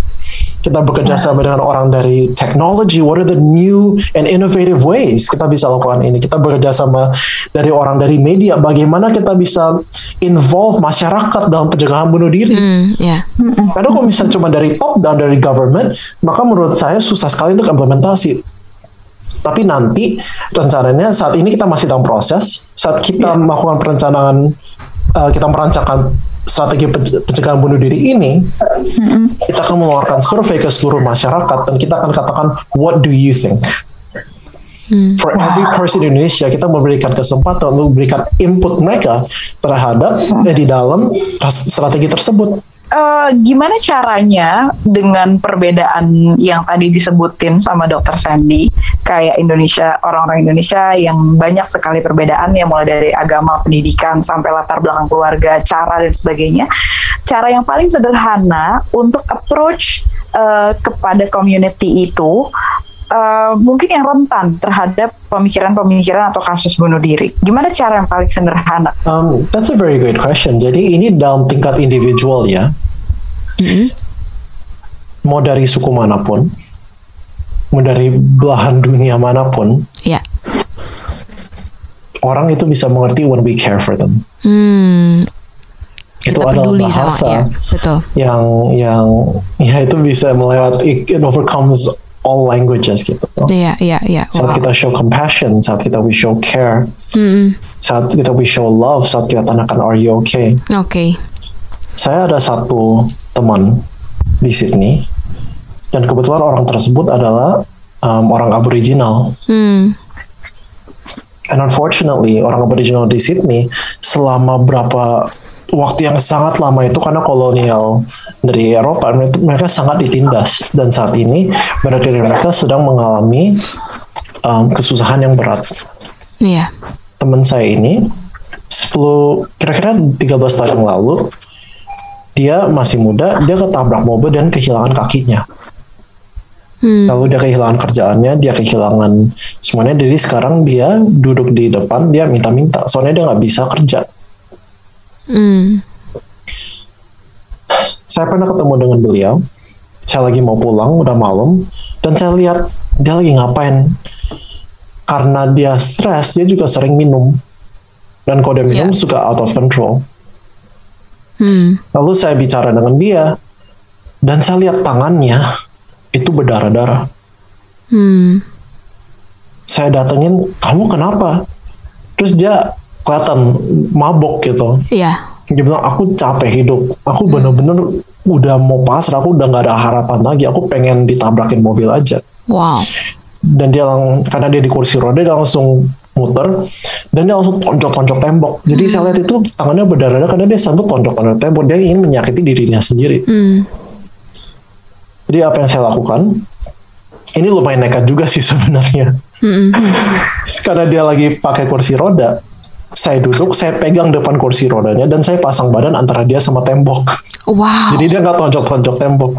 Kita bekerja sama dengan orang dari technology, what are the new and innovative ways kita bisa lakukan ini. Kita bekerja sama dari orang dari media, bagaimana kita bisa involve masyarakat dalam pencegahan bunuh diri. Hmm, ya. Karena kalau misalnya cuma dari top down dari government, maka menurut saya susah sekali untuk implementasi. Tapi nanti rencananya saat ini kita masih dalam proses. Saat kita melakukan perencanaan, uh, kita merancangkan strategi pen- pencegahan bunuh diri ini, kita akan mengeluarkan survei ke seluruh masyarakat dan kita akan katakan what do you think? For every person in Indonesia, kita memberikan kesempatan untuk memberikan input mereka terhadap eh, di dalam strategi tersebut. Eh, gimana caranya dengan perbedaan yang tadi disebutin sama Dokter Sandy, kayak Indonesia orang-orang Indonesia yang banyak sekali perbedaan ya mulai dari agama, pendidikan sampai latar belakang keluarga, cara dan sebagainya. Cara yang paling sederhana untuk approach eh, kepada community itu eh, mungkin yang rentan terhadap pemikiran-pemikiran atau kasus bunuh diri. Gimana cara yang paling sederhana? Um, that's a very great question. Jadi ini dalam tingkat individual ya. Mau dari suku mana pun, mau dari belahan dunia mana pun, Ya. orang itu bisa mengerti when we care for them. Hmm, Itu kita adalah peduli sama bahasa ya, betul. yang yang ya itu bisa melewati it, overcomes all languages gitu. Iya, iya, iya. Saat Wow. kita show compassion, saat kita we show care, Hmm, saat kita we show love, saat kita tanyakan are you okay? Oke. Saya ada satu teman di Sydney dan kebetulan orang tersebut adalah um, orang Aboriginal. Hmm, And unfortunately, orang Aboriginal di Sydney selama berapa waktu yang sangat lama itu karena kolonial dari Eropa mereka, sangat ditindas dan saat ini banyak dari mereka sedang mengalami um, kesusahan yang berat. Iya. Teman saya ini 10 kira-kira 13 tahun lalu dia masih muda, dia ketabrak mobil dan kehilangan kakinya. Hmm, Lalu dia kehilangan kerjaannya, dia kehilangan semuanya. Jadi sekarang dia duduk di depan, dia minta-minta. Soalnya dia nggak bisa kerja. hmm, Saya pernah ketemu dengan beliau. Saya lagi mau pulang, udah malam, dan saya lihat dia lagi ngapain. Karena dia stres, dia juga sering minum. Dan kalau dia minum Ya. suka out of control. Hmm. Lalu saya bicara dengan dia, dan saya lihat tangannya itu berdarah-darah. Hmm, Saya datengin, kamu kenapa? Terus dia kelihatan mabok gitu. Iya. Dia bilang, aku capek hidup. Aku bener-bener udah mau pasrah, aku udah nggak ada harapan lagi. Aku pengen ditabrakin mobil aja. Wow. Dan dia lang karena dia di kursi roda, dia langsung muter dan dia langsung tonjok-tonjok tembok. Jadi saya lihat itu tangannya berdarah karena dia sambil tonjok-tonjok tembok. Dia ingin menyakiti dirinya sendiri. Hmm, Jadi apa yang saya lakukan? Ini lumayan nekat juga sih sebenarnya. hmm, Karena dia lagi pakai kursi roda. Saya duduk, saya pegang depan kursi rodanya dan saya pasang badan antara dia sama tembok. Wow. Jadi dia nggak tonjok-tonjok tembok.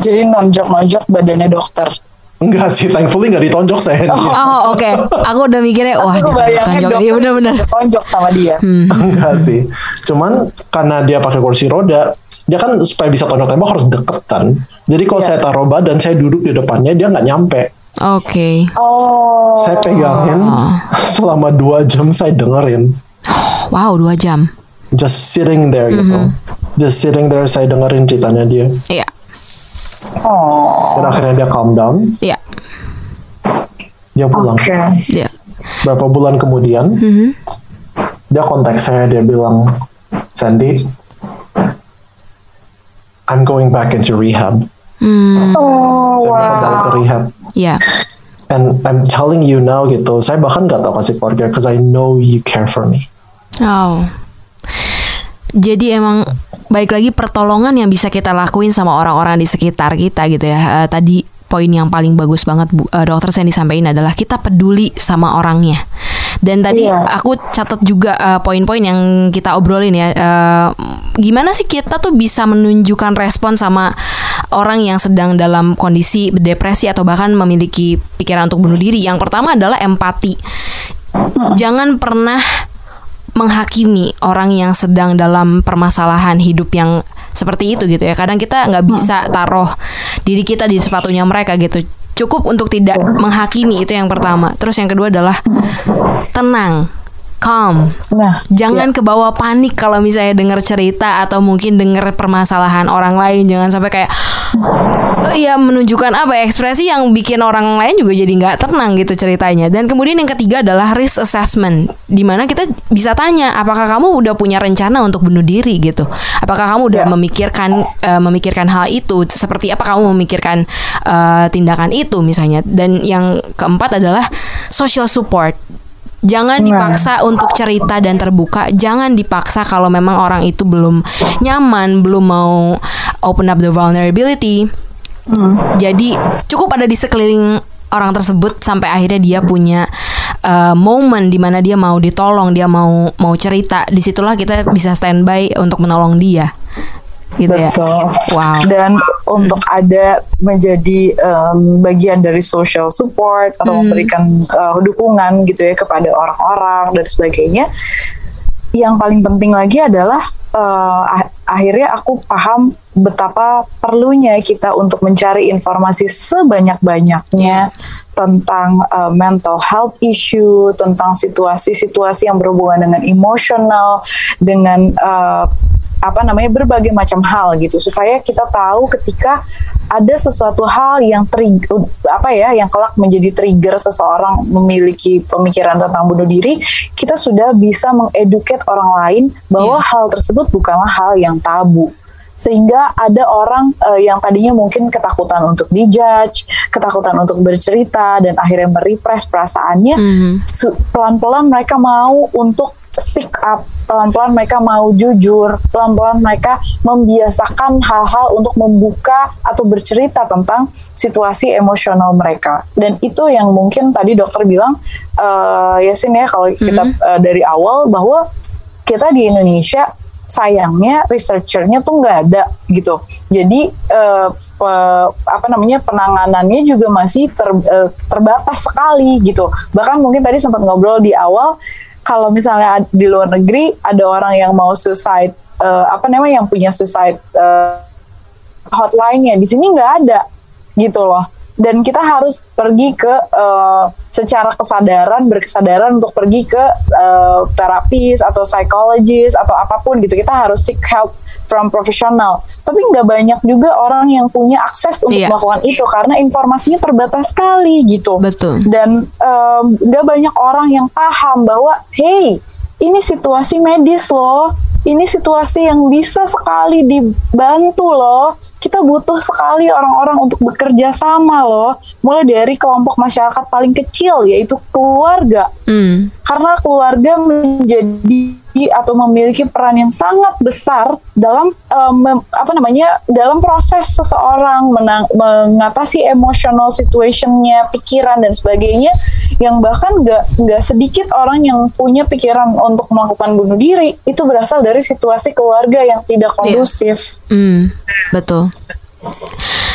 Jadi nonjok-nonjok badannya dokter. Enggak sih, thankfully nggak ditonjok saya. Oh oke, aku udah mikirnya wah dia bayangin tonjok dokter iya benar-benar. tonjok sama dia. Hmm. Enggak sih. Cuman karena dia pakai kursi roda, dia kan supaya bisa tonjok tembok harus deket kan. Jadi kalau Iya. saya taruh badan, saya duduk di depannya, dia nggak nyampe. Oke. Oh. Saya pegangin selama dua jam saya dengerin. Wow dua jam. Just sitting there gitu. Just sitting there saya dengerin ceritanya dia. Iya. Oh. Dan akhirnya dia calm down, Iya. dia pulang. Oke. Iya. Berapa bulan kemudian, Mhm. dia kontak saya, dia bilang, Sandy, I'm going back into rehab. Hmm. Oh, Saya bakal balik ke wow. rehab. Iya. And I'm telling you now gitu, saya bahkan gak tahu kasih keluarga, because I know you care for me. Oh. Jadi emang baik lagi pertolongan yang bisa kita lakuin sama orang-orang di sekitar kita gitu ya. Uh, tadi poin yang paling bagus banget Bu, uh, dokter Sandy sampaikan adalah kita peduli sama orangnya. Dan tadi iya. aku catat juga uh, poin-poin yang kita obrolin ya. Uh, gimana sih kita tuh bisa menunjukkan respon sama orang yang sedang dalam kondisi depresi atau bahkan memiliki pikiran untuk bunuh diri? Yang pertama adalah empati. Jangan pernah menghakimi orang yang sedang dalam permasalahan hidup yang seperti itu gitu ya. Kadang kita nggak bisa taruh diri kita di sepatunya mereka gitu. Cukup untuk tidak menghakimi itu yang pertama. Terus yang kedua adalah tenang calm. Nah, jangan ya. kebawa panik kalau misalnya dengar cerita atau mungkin dengar permasalahan orang lain. Jangan sampai kayak ya menunjukkan apa ya, ekspresi yang bikin orang lain juga jadi nggak tenang gitu ceritanya. Dan kemudian yang ketiga adalah risk assessment, di mana kita bisa tanya apakah kamu udah punya rencana untuk bunuh diri gitu. Apakah kamu udah ya. memikirkan uh, memikirkan hal itu? Seperti apa kamu memikirkan uh, tindakan itu misalnya? Dan yang keempat adalah social support Jangan dipaksa untuk cerita dan terbuka. Jangan dipaksa kalau memang orang itu belum nyaman, belum mau open up the vulnerability. Hmm. Jadi cukup ada di sekeliling orang tersebut sampai akhirnya dia punya uh, momen di mana dia mau ditolong, dia mau mau cerita. Di situlah kita bisa standby untuk menolong dia gitu ya? Betul. ya. Wow. Dan untuk ada menjadi um, bagian dari social support atau hmm. memberikan uh, dukungan gitu ya kepada orang-orang dan sebagainya. Yang paling penting lagi adalah uh, akhirnya aku paham betapa perlunya kita untuk mencari informasi sebanyak-banyaknya tentang uh, mental health issue, tentang situasi-situasi yang berhubungan dengan emosional, dengan uh, apa namanya berbagai macam hal gitu supaya kita tahu ketika ada sesuatu hal yang trigger apa ya yang kelak menjadi trigger seseorang memiliki pemikiran tentang bunuh diri kita sudah bisa mengeduket orang lain bahwa yeah. hal tersebut bukanlah hal yang tabu sehingga ada orang uh, yang tadinya mungkin ketakutan untuk dijudge, ketakutan untuk bercerita dan akhirnya merepress perasaannya, mm. pelan-pelan mereka mau untuk speak up pelan-pelan mereka mau jujur pelan-pelan mereka membiasakan hal-hal untuk membuka atau bercerita tentang situasi emosional mereka dan itu yang mungkin tadi dokter bilang uh, Yasin ya kalau kita mm -hmm. uh, dari awal bahwa kita di Indonesia sayangnya researchernya tuh nggak ada gitu. Jadi uh, pe, apa namanya penanganannya juga masih ter, uh, terbatas sekali gitu. Bahkan mungkin tadi sempat ngobrol di awal kalau misalnya di luar negeri ada orang yang mau suicide uh, apa namanya yang punya suicide uh, hotline-nya di sini nggak ada gitu loh dan kita harus pergi ke uh, secara kesadaran berkesadaran untuk pergi ke uh, terapis atau psikologis atau apa pun gitu. Kita harus seek help from profesional tapi nggak banyak juga orang yang punya akses untuk iya. melakukan itu karena informasinya terbatas sekali gitu. Betul. Dan nggak um, banyak orang yang paham bahwa hey ini situasi medis loh. Ini situasi yang bisa sekali dibantu loh. Kita butuh sekali orang-orang untuk bekerja sama loh. Mulai dari kelompok masyarakat paling kecil yaitu keluarga. Hmm. Karena keluarga menjadi atau memiliki peran yang sangat besar dalam um, apa namanya dalam proses seseorang menang, mengatasi emotional situationnya, pikiran dan sebagainya yang bahkan nggak nggak sedikit orang yang punya pikiran untuk melakukan bunuh diri itu berasal dari situasi keluarga yang tidak iya. kondusif. Yeah. Mm, betul.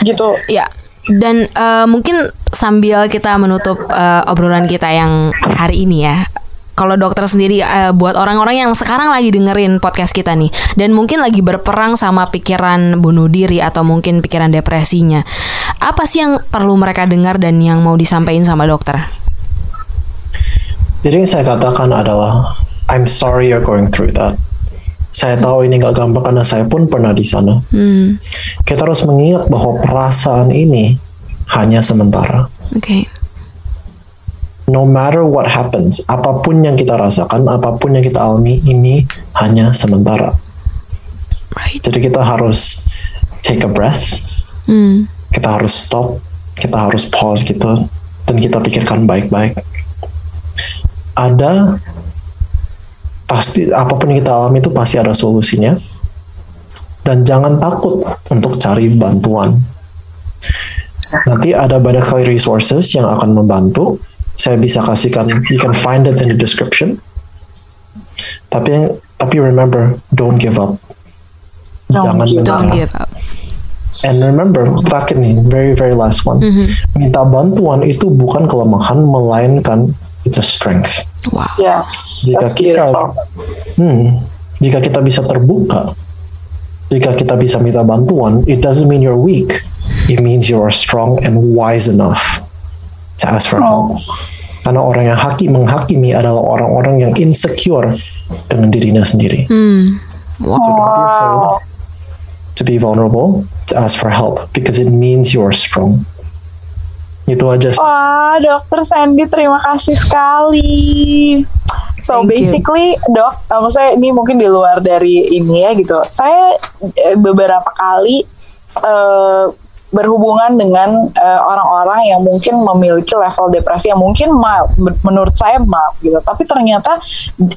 Gitu. Ya. Dan uh, mungkin sambil kita menutup uh, obrolan kita yang hari ini ya, kalau dokter sendiri uh, buat orang-orang yang sekarang lagi dengerin podcast kita nih dan mungkin lagi berperang sama pikiran bunuh diri atau mungkin pikiran depresinya. Apa sih yang perlu mereka dengar dan yang mau disampaikan sama dokter? Jadi yang saya katakan adalah I'm sorry you're going through that. Saya tahu ini gak gampang karena saya pun pernah di sana. Hmm. Kita harus mengingat bahwa perasaan ini hanya sementara. Oke. Okay no matter what happens, apa pun yang kita rasakan, apa pun yang kita alami, ini hanya sementara. Right. Jadi kita harus take a breath, mm. kita harus stop, kita harus pause gitu, dan kita pikirkan baik-baik. Ada pasti apa pun yang kita alami itu pasti ada solusinya dan jangan takut untuk cari bantuan nanti ada banyak sekali resources yang akan membantu saya bisa kasihkan you can find it in the description tapi tapi remember don't give up Don't jangan give menyerah. Don't give up. And remember, terakhir nih, very very last one. Minta bantuan itu bukan kelemahan, melainkan it's a strength. Wow. Yes, Jika that's kita, beautiful. hmm, jika kita bisa terbuka, jika kita bisa minta bantuan, it doesn't mean you're weak. It means you are strong and wise enough to ask for help. Karena orang yang haki menghakimi adalah orang-orang yang insecure dengan dirinya sendiri. Hmm. So don't be afraid to be vulnerable, to ask for help because it means you are strong. Itu aja. sih. Wah, Dokter Sandy, terima kasih sekali. So Thank you. basically, dok, eh, maksudnya ini mungkin di luar dari ini ya gitu. Saya eh, beberapa kali eh, berhubungan dengan eh, orang-orang yang mungkin memiliki level depresi yang mungkin mild, men- menurut saya mild gitu. Tapi ternyata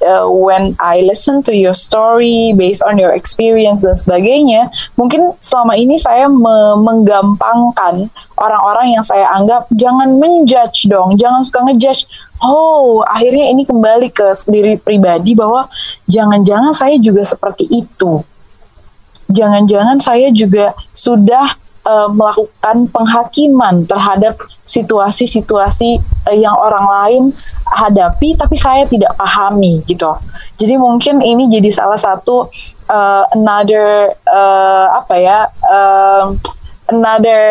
eh, when I listen to your story based on your experience dan sebagainya, mungkin selama ini saya me- menggampangkan orang-orang yang saya anggap jangan menjudge dong, jangan suka ngejudge. Oh, akhirnya ini kembali ke diri pribadi bahwa jangan-jangan saya juga seperti itu jangan-jangan saya juga sudah eh, melakukan penghakiman terhadap situasi-situasi eh, yang orang lain hadapi tapi saya tidak pahami gitu. Jadi mungkin ini jadi salah satu eh, another eh, apa ya eh, another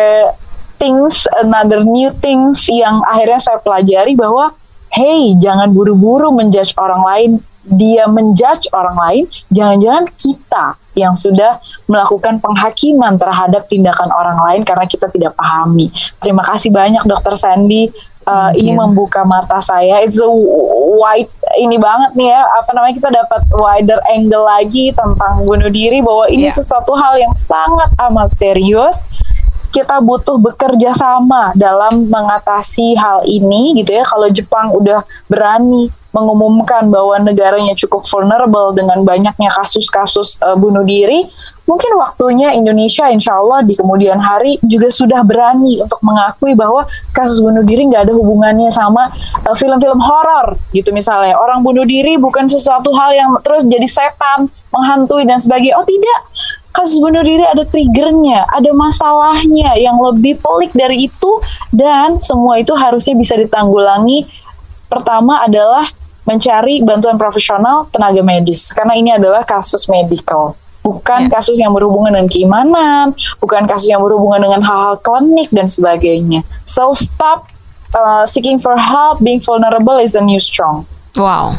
things another new things yang akhirnya saya pelajari bahwa hey jangan buru-buru menjudge orang lain dia menjudge orang lain jangan-jangan kita yang sudah melakukan penghakiman terhadap tindakan orang lain karena kita tidak pahami. Terima kasih banyak dokter Sandy. Uh, ini membuka mata saya. It's a wide ini banget nih ya. Apa namanya kita dapat wider angle lagi tentang bunuh diri bahwa ini Iya. sesuatu hal yang sangat amat serius. Kita butuh bekerja sama dalam mengatasi hal ini gitu ya. Kalau Jepang udah berani mengumumkan bahwa negaranya cukup vulnerable dengan banyaknya kasus-kasus eh, bunuh diri, mungkin waktunya Indonesia insya Allah di kemudian hari juga sudah berani untuk mengakui bahwa kasus bunuh diri nggak ada hubungannya sama eh, film-film horor gitu misalnya. Orang bunuh diri bukan sesuatu hal yang terus jadi setan, menghantui dan sebagainya. Oh tidak, kasus bunuh diri ada triggernya, ada masalahnya yang lebih pelik dari itu dan semua itu harusnya bisa ditanggulangi. Pertama adalah mencari bantuan profesional tenaga medis karena ini adalah kasus medical. Bukan Ya. kasus yang berhubungan dengan keimanan, bukan kasus yang berhubungan dengan hal-hal klinik dan sebagainya. So stop uh, seeking for help, being vulnerable is a new strong. Wow.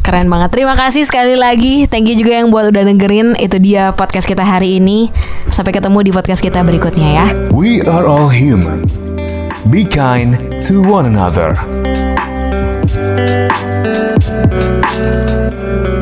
Keren banget. Terima kasih sekali lagi. Thank you juga yang buat udah dengerin. Itu dia podcast kita hari ini. Sampai ketemu di podcast kita berikutnya ya. We are all human. Be kind to one another. Thank you.